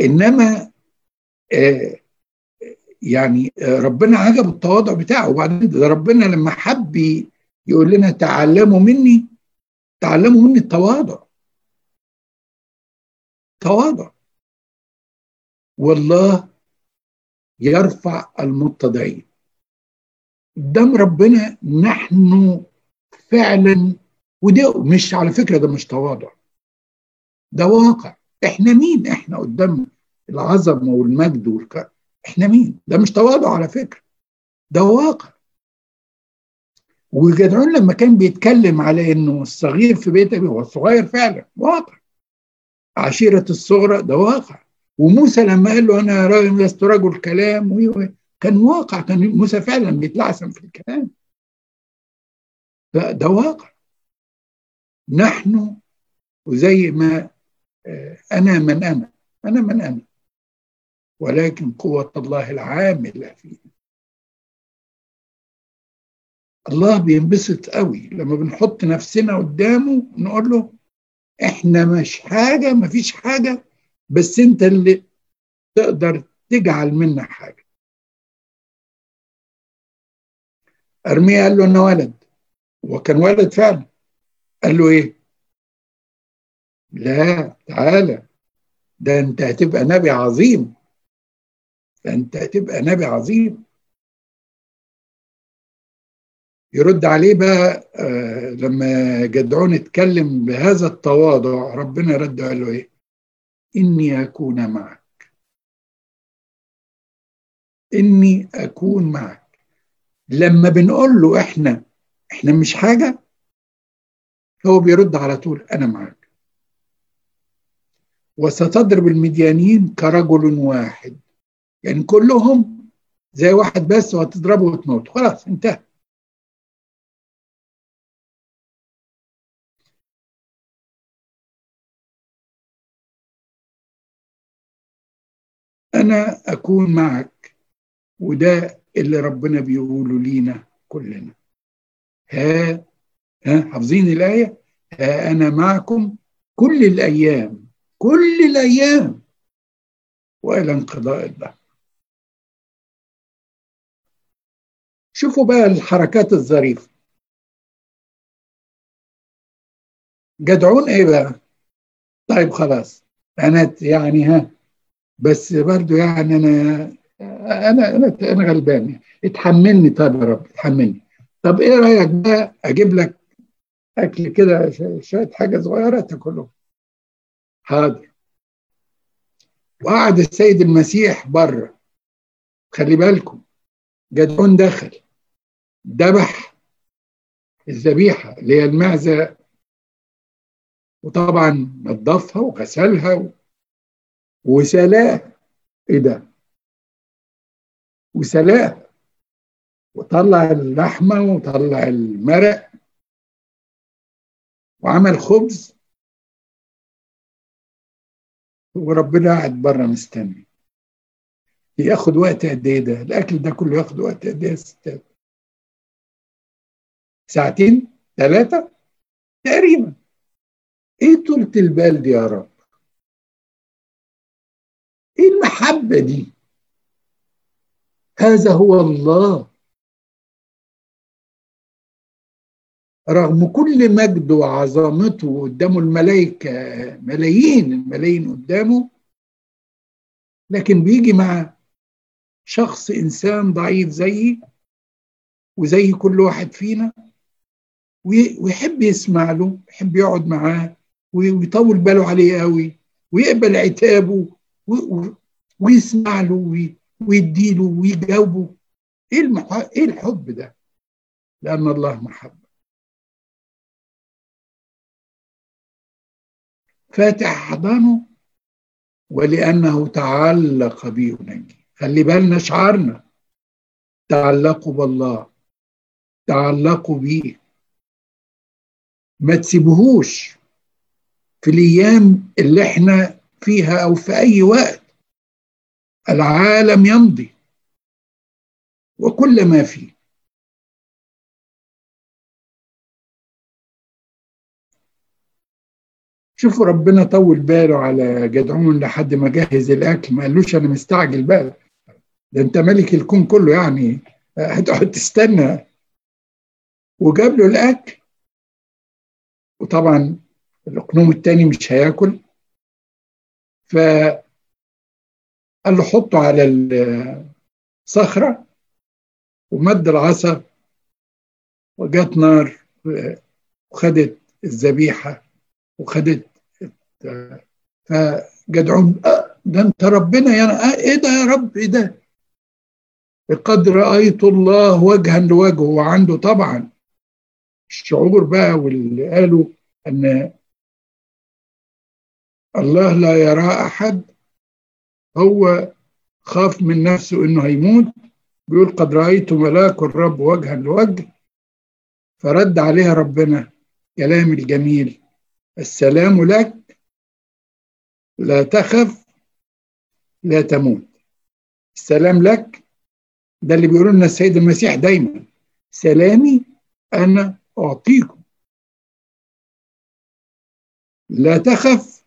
إنما آه يعني ربنا عجب التواضع بتاعه. وبعدين ده ربنا لما حب يقول لنا تعلموا مني تعلموا مني التواضع. تواضع والله يرفع المتضعين قدام ربنا نحن فعلا وده مش على فكرة ده مش تواضع. ده واقع. إحنا مين؟ إحنا قدام العظمه والمجد والكرم إحنا مين؟ ده مش تواضع على فكرة. ده واقع. وجدعون لما كان بيتكلم على إنه الصغير في بيت هو الصغير فعلا واقع. عشيرة الصغرى ده واقع. وموسى لما قال له أنا راجل لست رجل كلام كان واقع. كان موسى فعلا بيتلعثم في الكلام. ده, ده واقع. نحن وزي ما أنا من أنا أنا من أنا. ولكن قوة الله العاملة فينا الله بينبسط قوي لما بنحط نفسنا قدامه نقول له إحنا مش حاجة مفيش حاجة بس أنت اللي تقدر تجعل منا حاجة. أرميا قال له أنا ولد وكان ولد فعلا. قال له إيه؟ لا تعالى. ده أنت هتبقى نبي عظيم. ده أنت هتبقى نبي عظيم. يرد عليه بقى آه لما جدعون اتكلم بهذا التواضع ربنا رد قال له إيه؟ إني أكون معك. إني أكون معك. لما بنقول له إحنا إحنا مش حاجة؟ هو بيرد على طول أنا معك وستضرب المديانين كرجل واحد. يعني كلهم زي واحد بس وهتضربه وتموت. خلاص انتهى. أنا أكون معك وده اللي ربنا بيقوله لينا كلنا. ها حافظين الآية؟ ها أنا معكم كل الأيام كل الأيام. وإلى انقضاء الدهر شوفوا بقى الحركات الظريفة. جدعون إيه بقى؟ طيب خلاص أنا يعني ها بس برضو يعني أنا أنا أنا أنا غلبان. اتحملني طيب يا رب اتحملني. طب إيه رأيك بقى؟ أجيب لك أكل كده شوية حاجة صغيرة تاكله حاضر. وقعد السيد المسيح بره. خلي بالكم جدعون دخل ذبح الذبيحة اللي هي المعزة. وطبعا نظفها وغسلها وسلاه. إيه ده؟ وسلاه. وطلع اللحمة وطلع المرق. وعمل خبز. وربنا قاعد بره مستني. ياخد وقت قد إيه ده؟ الأكل ده كله ياخد وقت قد إيه يا ستات؟ ساعتين؟ ثلاثة تقريبا. إيه طولة البال دي يا رب؟ إيه المحبة دي؟ هذا هو الله. رغم كل مجده وعظمته قدامه الملائكة ملايين الملايين قدامه لكن بيجي مع شخص إنسان ضعيف زيي وزي كل واحد فينا ويحب يسمع له يحب يقعد معاه ويطول باله عليه قوي ويقبل عتابه ويسمع له ويديله ويجاوبه. إيه المح... إيه الحب ده؟ لأن الله محبة. فاتح احضانه ولأنه تعلق بي ينجي خلي بالنا شعارنا. تعلقوا بالله. تعلقوا بيه ما تسيبوهوش في الأيام اللي إحنا فيها أو في أي وقت. العالم يمضي. وكل ما فيه. شوفوا ربنا طول باله على جدعون لحد ما جهز الأكل ما قالوش أنا مستعجل بقى. ده أنت ملك الكون كله يعني. هتقعد تستنى. وجاب له الأكل. وطبعا الأقنوم التاني مش هياكل. ف قال له حطه على الصخرة. ومد العصا. وجات نار. وخدت الذبيحة. وخدت فجدعون ده انت ربنا يا إيه ده يا رب؟ إيه ده؟ قد رأيت الله وجها لوجهه وعنده طبعا. الشعور بقى واللي قالوا إن الله لا يرى أحد هو خاف من نفسه إنه هيموت. بيقول قد رأيت ملاك الرب وجها لوجه فرد عليها ربنا كلام الجميل. السلام لك. لا تخف لا تموت. السلام لك. ده اللي بيقولوا لنا السيد المسيح دايما. سلامي أنا أعطيكم. لا تخف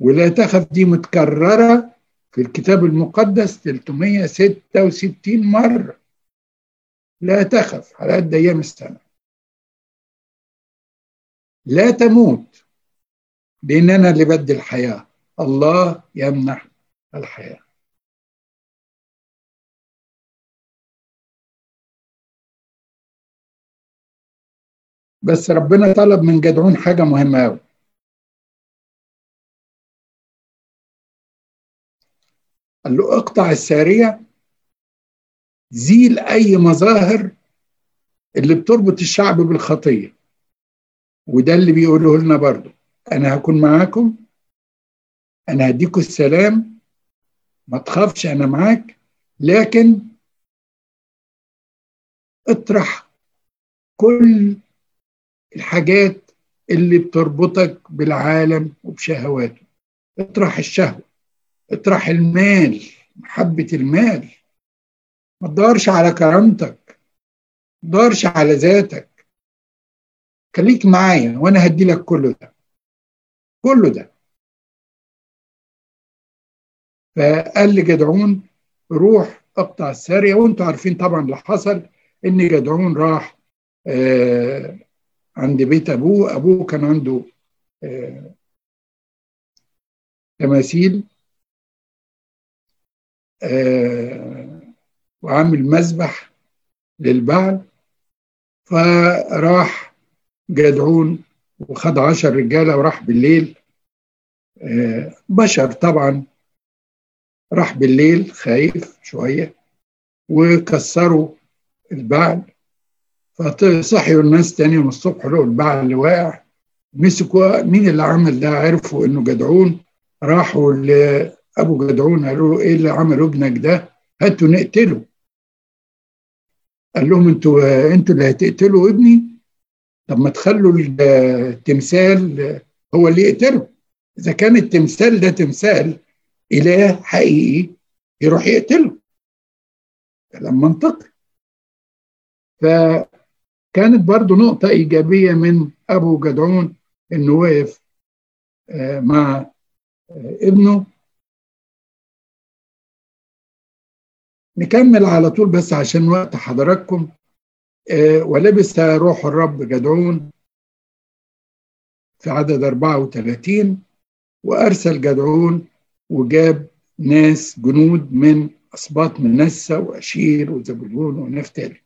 ولا تخف. دي متكررة في الكتاب المقدس 366 مرة. لا تخف على قد أيام السنة. لا تموت. لأن أنا اللي بدي الحياة. الله يمنح الحياة. بس ربنا طلب من جدعون حاجة مهمة أوي. قال له اقطع السارية زيل أي مظاهر اللي بتربط الشعب بالخطية. وده اللي بيقوله لنا برضو أنا هكون معاكم. أنا هديكم السلام. ما تخافش أنا معاك. لكن اطرح كل الحاجات اللي بتربطك بالعالم وبشهواته. اطرح الشهوة اطرح المال محبة المال. ما تدورش على كرامتك ما تدورش على ذاتك. خليك معايا وأنا هدي لك كله ده. كله ده. فقال لجدعون روح اقطع السارية وانتوا عارفين طبعا اللي حصل إن جدعون راح آه عند بيت أبوه. أبوه كان عنده آه تماثيل آه وعامل مذبح للبعل. فراح جدعون وخد عشر رجالة وراح بالليل. آه بشر طبعا راح بالليل خايف شوية وكسروا البعل. فصحيوا الناس تاني من الصبح لقوا البعل اللي واقع. مسكوا. مين اللي عمل ده؟ عرفوا إنه جدعون. راحوا لابو جدعون قالوا له إيه اللي عمله ابنك ده؟ هاتوا نقتله. قال لهم أنتوا أنتوا اللي هتقتلوا ابني؟ طب ما تخلوا التمثال هو اللي يقتله. إذا كان التمثال ده تمثال إله حقيقي يروح يقتله. كلام منطقي. فكانت برضو نقطة إيجابية من أبو جدعون انه وقف مع ابنه. نكمل على طول بس عشان وقت حضراتكم. ولبس روح الرب جدعون في عدد 34 وأرسل جدعون وجاب ناس جنود من أسباط منسى وأشير وزبولون ونفتالي.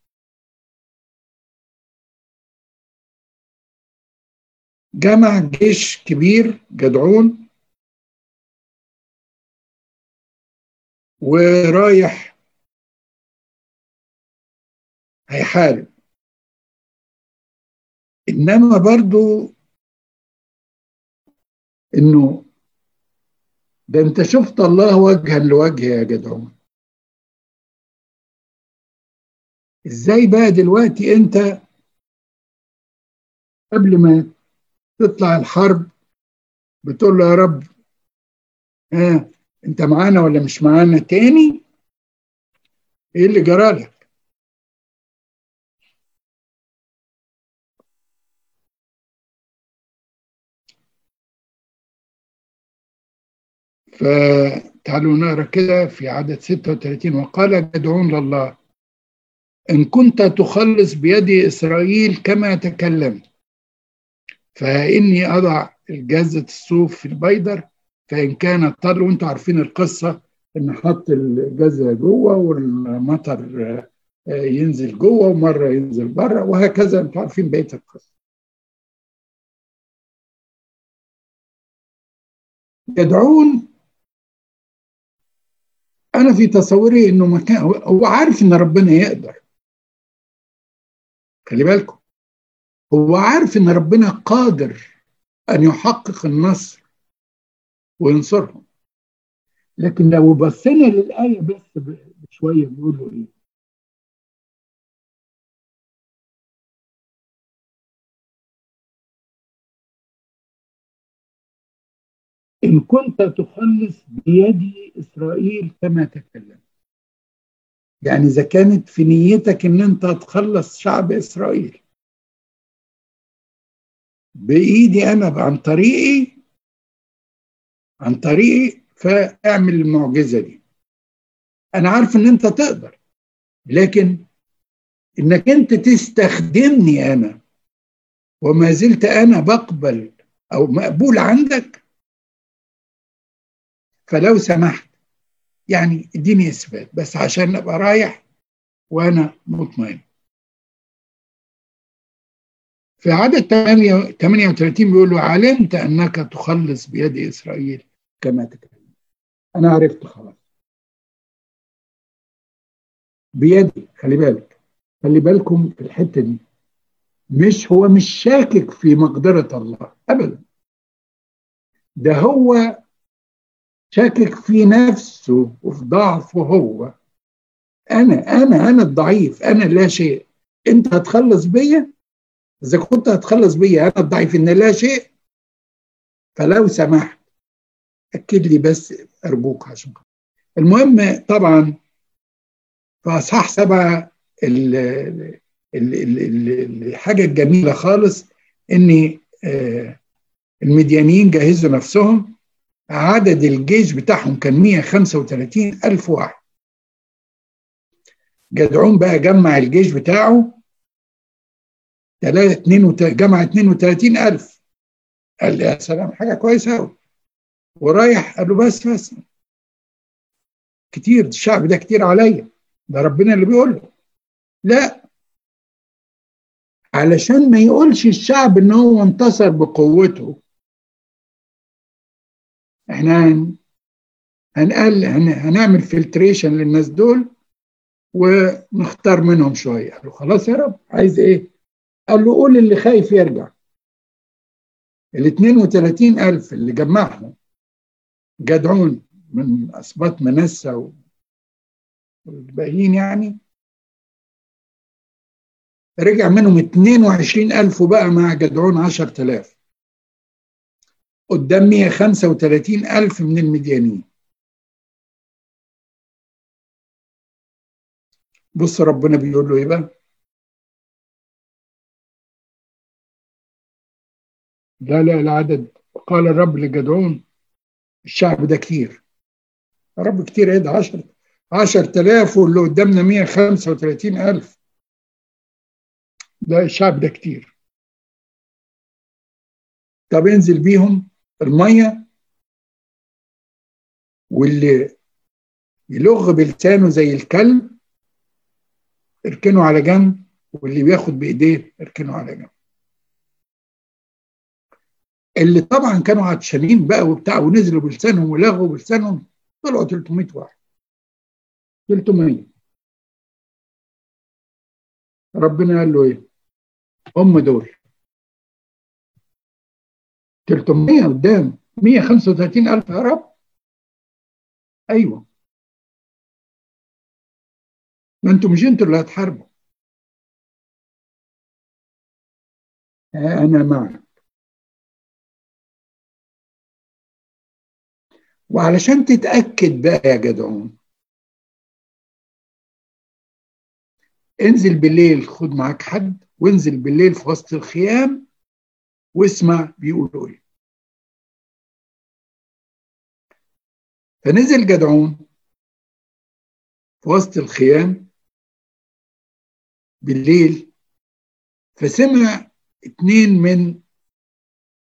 جمع جيش كبير جدعون ورايح هيحارب إنما برضو إنه ده أنت شفت الله وجها لوجه يا جدعون. إزاي بقى دلوقتي أنت قبل ما تطلع الحرب بتقول له يا رب ها أنت معانا ولا مش معانا تاني؟ إيه اللي جرالك؟ فتعالوا نقرأ كده في عدد 36 وقال جدعون لله. إن كنت تخلص بيد إسرائيل كما تكلمت فإني أضع الجزة الصوف في البيدر فإن كانت طل وأنتم عارفين القصة إن حط الجزة جوه والمطر ينزل جوه ومرة ينزل برة وهكذا. أنتم عارفين بقية القصة. يدعون أنا في تصوري إنه مكان هو عارف إن ربنا يقدر. خلي بالكم. هو عارف إن ربنا قادر أن يحقق النصر وينصرهم. لكن لو بصينا للآية بس بشوية بيقولوا إيه؟ إن كنت تخلص بيد إسرائيل كما تكلم. يعني إذا كانت في نيتك إن أنت تخلص شعب إسرائيل. بإيدي أنا عن طريقي عن طريقي فاعمل المعجزة دي. أنا عارف إن أنت تقدر لكن إنك أنت تستخدمني أنا وما زلت أنا بقبل أو مقبول عندك فلو سمحت يعني اديني إثبات بس عشان أبقى رايح وأنا مطمئن. في عدد 38 بيقول له علمت أنك تخلص بيد إسرائيل كما تكلم. أنا عرفت خلاص. بيدي خلي بالك خلي بالكم في الحتة دي. مش هو مش شاكك في مقدرة الله ابدا. ده هو شاكك في نفسه وفي ضعفه هو. أنا أنا أنا الضعيف أنا لا شيء. أنت هتخلص بيا؟ إذا كنت هتخلص بيا أنا الضعيف إن لا شيء فلو سمحت أكد لي بس أرجوك عشان المهم طبعا أصحاح سبعة الحاجة الجميلة خالص ان المديانيين جهزوا نفسهم عدد الجيش بتاعهم كان 135 ألف واحد. جدعون بقى جمع الجيش بتاعه جمع 32 ألف. قال يا سلام حاجة كويسة ورايح قال له بس بس. كتير الشعب ده كتير عليا. ده ربنا اللي بيقول له. لا. علشان ما يقولش الشعب إن هو انتصر بقوته. إحنا هنقل هنعمل فلتريشن للناس دول ونختار منهم شوية. قال له خلاص يا رب. عايز إيه؟ قال له قول اللي خايف يرجع. ال 32 ألف اللي جمعهم جدعون من أسباط منسى والباقيين يعني رجع منهم 22 ألف وبقى مع جدعون 10000 قدام 135 ألف من المديانين بص ربنا بيقول له إيه بقى؟ لا لا العدد قال الرب لجدعون الشعب ده كتير. رب كتير إيه ده 10 10000 واللي قدامنا 135000 ده الشعب ده كتير. طب انزل بيهم. المية واللي يلغ بلسانه زي الكلب اركنه على جنب واللي بياخد بإيديه اركنه على جنب. اللي طبعا كانوا عطشانين بقى وبتاع ونزلوا بلسانهم ولغوا بلسانهم طلعوا 300 واحد. 300 ربنا قال له إيه؟ هم دول. 300 قدام. 135 ألف يا رب. أيوة. ما أنتم مش أنتوا اللي هتحاربوا. أنا معك. وعلشان تتأكد بقى يا جدعون انزل بالليل خد معاك حد وانزل بالليل في وسط الخيام واسمع بيقولوا إيه. فنزل جدعون في وسط الخيام بالليل فسمع اتنين من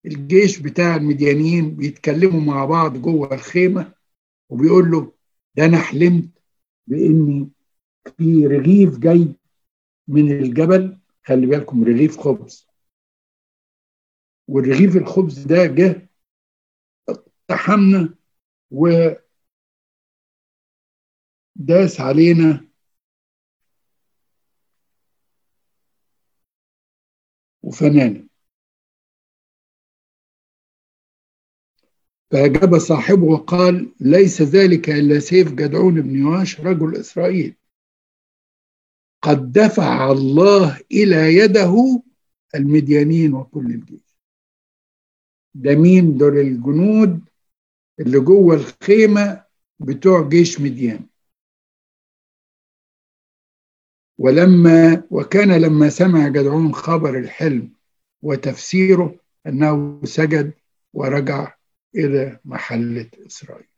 الجيش بتاع المديانيين بيتكلموا مع بعض جوه الخيمة وبيقول له ده أنا حلمت بإني في رغيف جاي من الجبل خلي بالكم رغيف خبز. والرغيف الخبز ده جه اقتحمنا و داس علينا. وفنانا. فأجاب صاحبه وقال ليس ذلك إلا سيف جدعون بن يواش رجل إسرائيل. قد دفع الله إلى يده المديانين وكل الجيش. ده مين دول الجنود اللي جوه الخيمة بتوع جيش مديان. ولما وكان لما سمع جدعون خبر الحلم وتفسيره أنه سجد ورجع إلى محلة إسرائيل.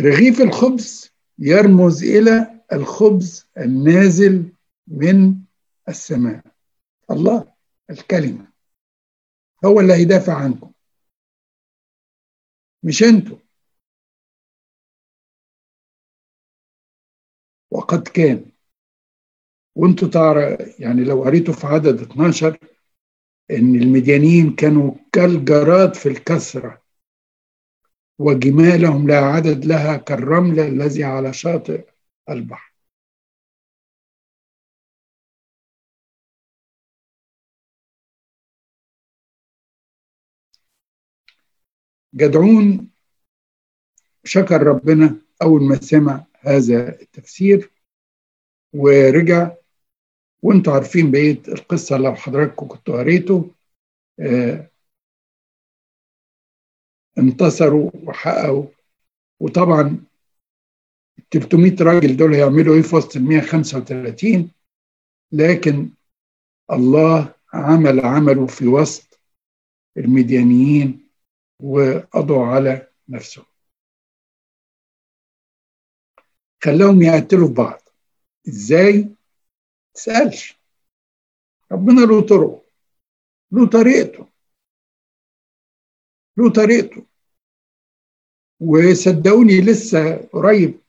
رغيف الخبز يرمز إلى الخبز النازل من السماء. الله الكلمة. هو اللي هيدافع عنكم. مش أنتوا. وقد كان. وانتوا تعرف يعني لو قريتوا في عدد 12 إن المديانين كانوا كالجراد في الكسرة. وجمالهم لا عدد لها كالرمل الذي على شاطئ البحر. جدعون شكر ربنا أول ما سمع هذا التفسير ورجع وأنتوا عارفين بقية القصة لو حضراتكم كنتوا قريتوا آه انتصروا وحققوا. وطبعا ال 300 راجل دول هيعملوا إيه في وسط ال 135 لكن الله عمل عمله في وسط المديانيين. وقضوا على نفسهم خلاهم يقتلوا في بعض. إزاي؟ تسألش. ربنا له طرقه له طريقته. له طريقته. وصدقوني لسه قريب.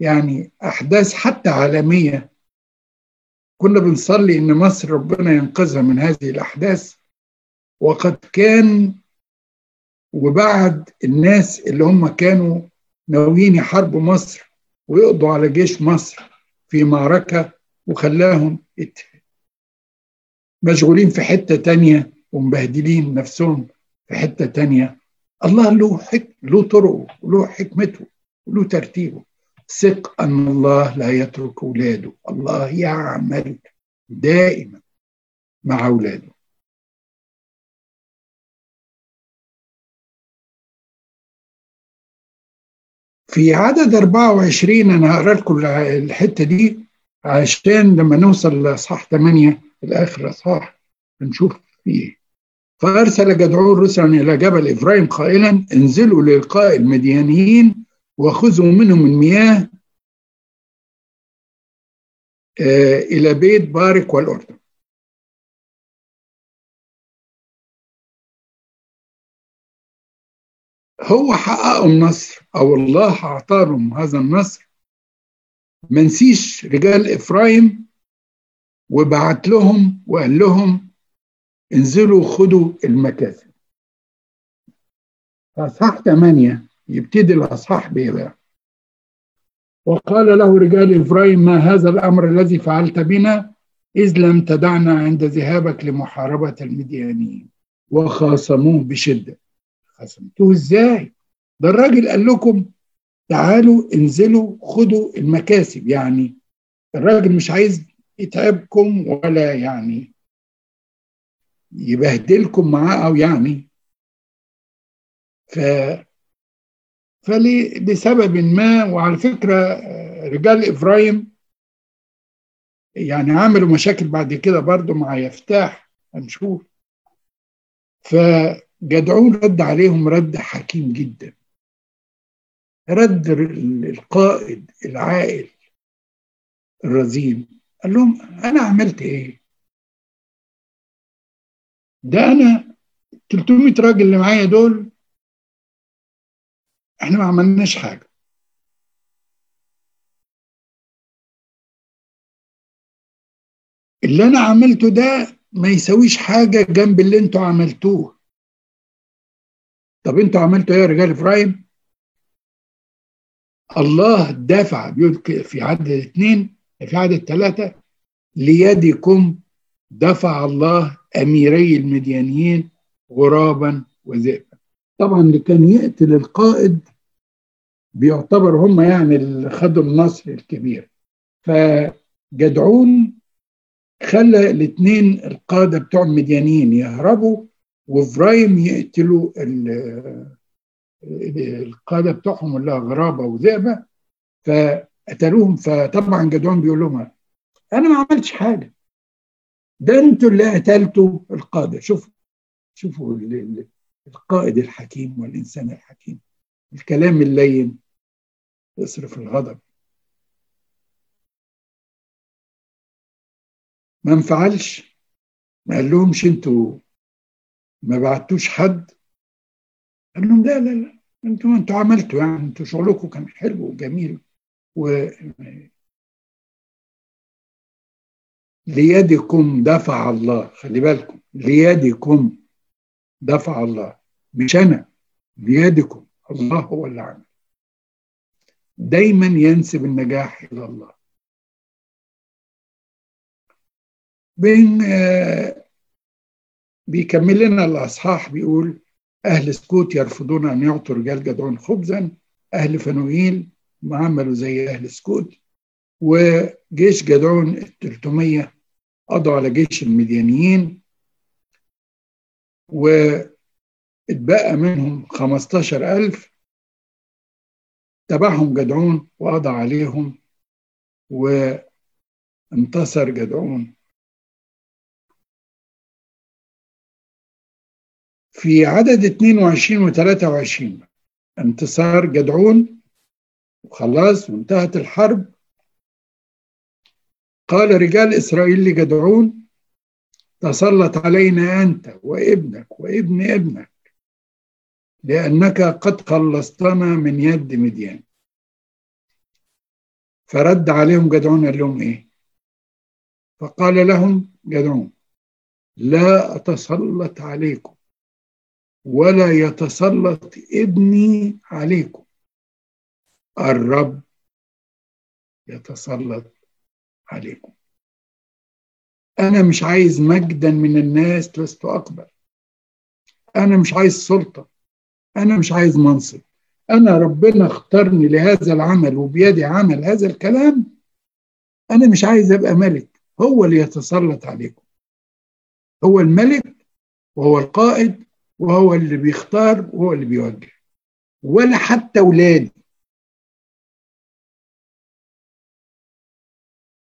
يعني أحداث حتى عالمية. كنا بنصلي إن مصر ربنا ينقذها من هذه الأحداث. وقد كان وبعد الناس اللي هم كانوا ناويين يحاربوا مصر ويقضوا على جيش مصر في معركة وخلاهم مشغولين في حتة تانية ومبهدلين نفسهم في حتة تانية. الله له حك... له طرقه وله حكمته وله ترتيبه. ثق أن الله لا يترك أولاده. الله يعمل دائما مع أولاده. في عدد 24 أنا هقرأ لكم الحتة دي عشان لما نوصل لصح 8 الآخر صح؟ نشوف فيه. فأرسل جدعون رسلا إلى جبل إفرايم قائلا انزلوا للقاء المديانيين وخذوا منهم المياه آه، إلى بيت بارك والأردن. هو حققوا النصر أو الله أعطاهم هذا النصر. ما نسيش رجال إفرايم وبعت لهم وقال لهم انزلوا خدوا المكاسب. أصحاح ثمانية يبتدي الأصحاح بإيه بقى. وقال له رجال إفرايم ما هذا الأمر الذي فعلت بنا؟ إذ لم تدعنا عند ذهابك لمحاربة المديانيين وخاصموه بشدة. خاصمتوه إزاي؟ ده الراجل قال لكم تعالوا انزلوا خدوا المكاسب يعني الراجل مش عايز يتعبكم ولا يعني يبهدلكم معاه أو يعني. ف فلسبب ما وعلى فكرة رجال افرايم يعني عملوا مشاكل بعد كده برضو مع يفتاح هنشوف فجدعون رد عليهم رد حكيم جدا. رد القائد العاقل الرزين قال لهم أنا عملت إيه؟ ده أنا 300 راجل اللي معايا دول إحنا ما عملناش حاجة. اللي أنا عملته ده ما يسويش حاجة جنب اللي أنتوا عملتوه. طب أنتوا عملتوا إيه يا رجال إبراهيم؟ الله دافع بيقول في عدد اثنين في عدد ثلاثة ليدكم دفع الله أميري المديانيين غرابا وذئبا. طبعا اللي كان يقتل القائد بيعتبر هم يعني اللي خدوا النصر الكبير. فجدعون خلى الاثنين القادة بتوع المديانيين يهربوا وفرايم يقتلوا القادة بتوعهم اللي غرابة وذئبة فقتلوهم فطبعا جدعون بيقول لهم أنا ما عملتش حاجة. ده أنتوا اللي قتلتوا القادة. شوفوا شوفوا القائد الحكيم والإنسان الحكيم. الكلام اللين يصرف الغضب. ما انفعلش. ما قال لهمش أنتوا ما بعتوش حد. قال لهم لا لا لا أنتوا أنتوا عملتوا يعني أنتوا شغلكم كان حلو وجميل و ليدكم دفع الله. خلي بالكم ليدكم دفع الله. مش أنا ليدكم. الله هو اللي عمل. دايما ينسب النجاح إلى الله. بين آه بيكمل لنا الإصحاح بيقول أهل سكوت يرفضون أن يعطوا رجال جدعون خبزا أهل فنويل عملوا زي أهل سكوت وجيش جدعون ال 300 قضوا على جيش المديانيين واتبقى منهم 15000 تبعهم جدعون وقضى عليهم وانتصر جدعون. في عدد 22 و 23 انتصار جدعون وخلاص وانتهت الحرب. قال رجال إسرائيل لجدعون تسلط علينا أنت وابنك وابن ابنك لأنك قد خلصتنا من يد مديان. فرد عليهم جدعون قال لهم إيه؟ فقال لهم جدعون لا أتسلط عليكم. ولا يتسلط ابني عليكم. الرب يتسلط عليكم. أنا مش عايز مجدا من الناس لست اقبل أنا مش عايز سلطة. أنا مش عايز منصب. أنا ربنا اختارني لهذا العمل وبيدي عمل هذا الكلام. أنا مش عايز أبقى ملك. هو اللي يتسلط عليكم. هو الملك وهو القائد وهو اللي بيختار وهو اللي بيوجه. ولا حتى ولادي.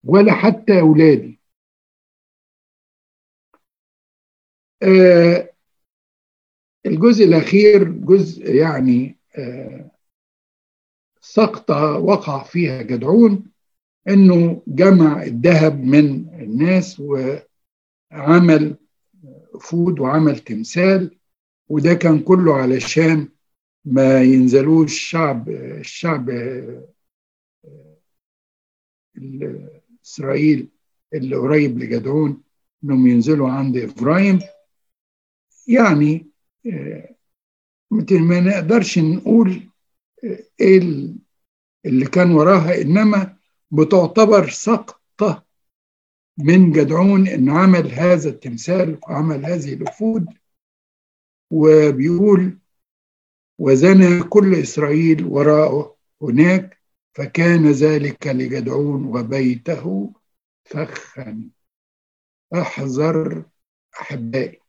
ولا حتى أولادي آه الجزء الأخير جزء يعني آه سقطة وقع فيها جدعون إنه جمع الذهب من الناس وعمل فود وعمل تمثال. وده كان كله علشان ما ينزلوش الشعب الشعب إسرائيل اللي قريب لجدعون إنهم ينزلوا عند إبراهيم. يعني ما نقدرش نقول إيه اللي كان وراها إنما بتعتبر سقطة من جدعون إن عمل هذا التمثال وعمل هذه الوفود. وبيقول وزنى كل إسرائيل وراءه هناك فكان ذلك لجدعون وبيته فخا أحذر أحبائي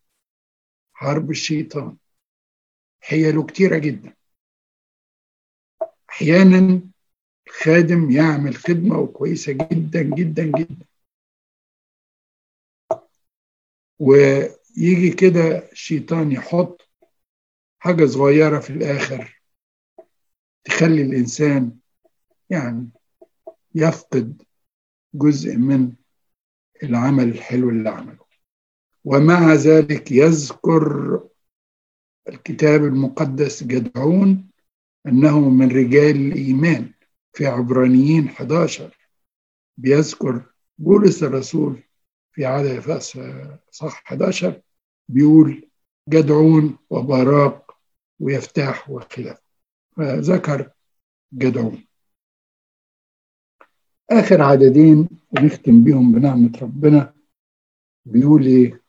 حرب الشيطان حيله كتيرة جدا. أحيانا الخادم يعمل خدمة كويسه جدا جدا جدا. ويجي كده الشيطان يحط حاجة صغيرة في الآخر تخلي الإنسان يعني يفقد جزء من العمل الحلو اللي عمله. ومع ذلك يذكر الكتاب المقدس جدعون أنه من رجال الإيمان في عبرانيين 11 بيذكر بولس الرسول في عدد صح 11 بيقول جدعون وبراق ويفتاح وخلاف. فذكر جدعون. آخر عددين ونختم بيهم بنعمة ربنا. بيقول إيه؟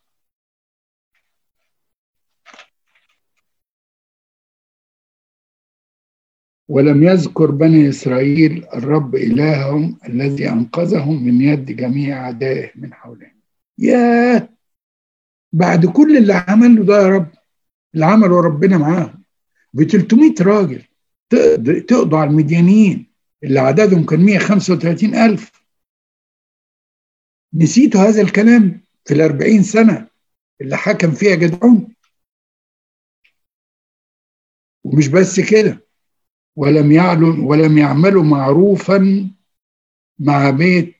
ولم يذكر بني إسرائيل الرب إلههم الذي أنقذهم من يد جميع أعدائه من حولهم يا بعد كل اللي عمله ده يا رب اللي عمله ربنا معاهم ب 300 راجل تقضوا على المديانيين اللي عددهم كان 135 ألف. نسيتوا هذا الكلام في الأربعين سنة اللي حكم فيها جدعون؟ ومش بس كده ولم يعلن ولم يعملوا معروفا مع بيت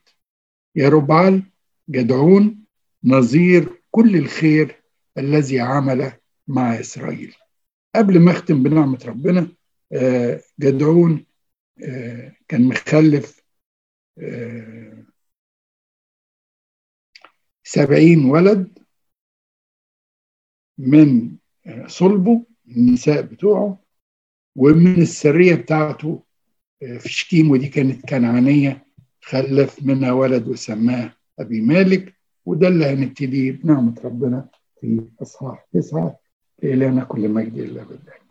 يربعل جدعون نظير كل الخير الذي عمله مع إسرائيل. قبل ما أختم بنعمة ربنا جدعون كان مخلف سبعين ولد من صلبه النساء بتوعه ومن السرية بتاعته في شكيم ودي كانت كنعانية خلف منها ولد وسماه أبي مالك. وده اللي هنبتدي بنعمة ربنا في أصحاح تسعة لإلهنا كل مجد إلا بالله.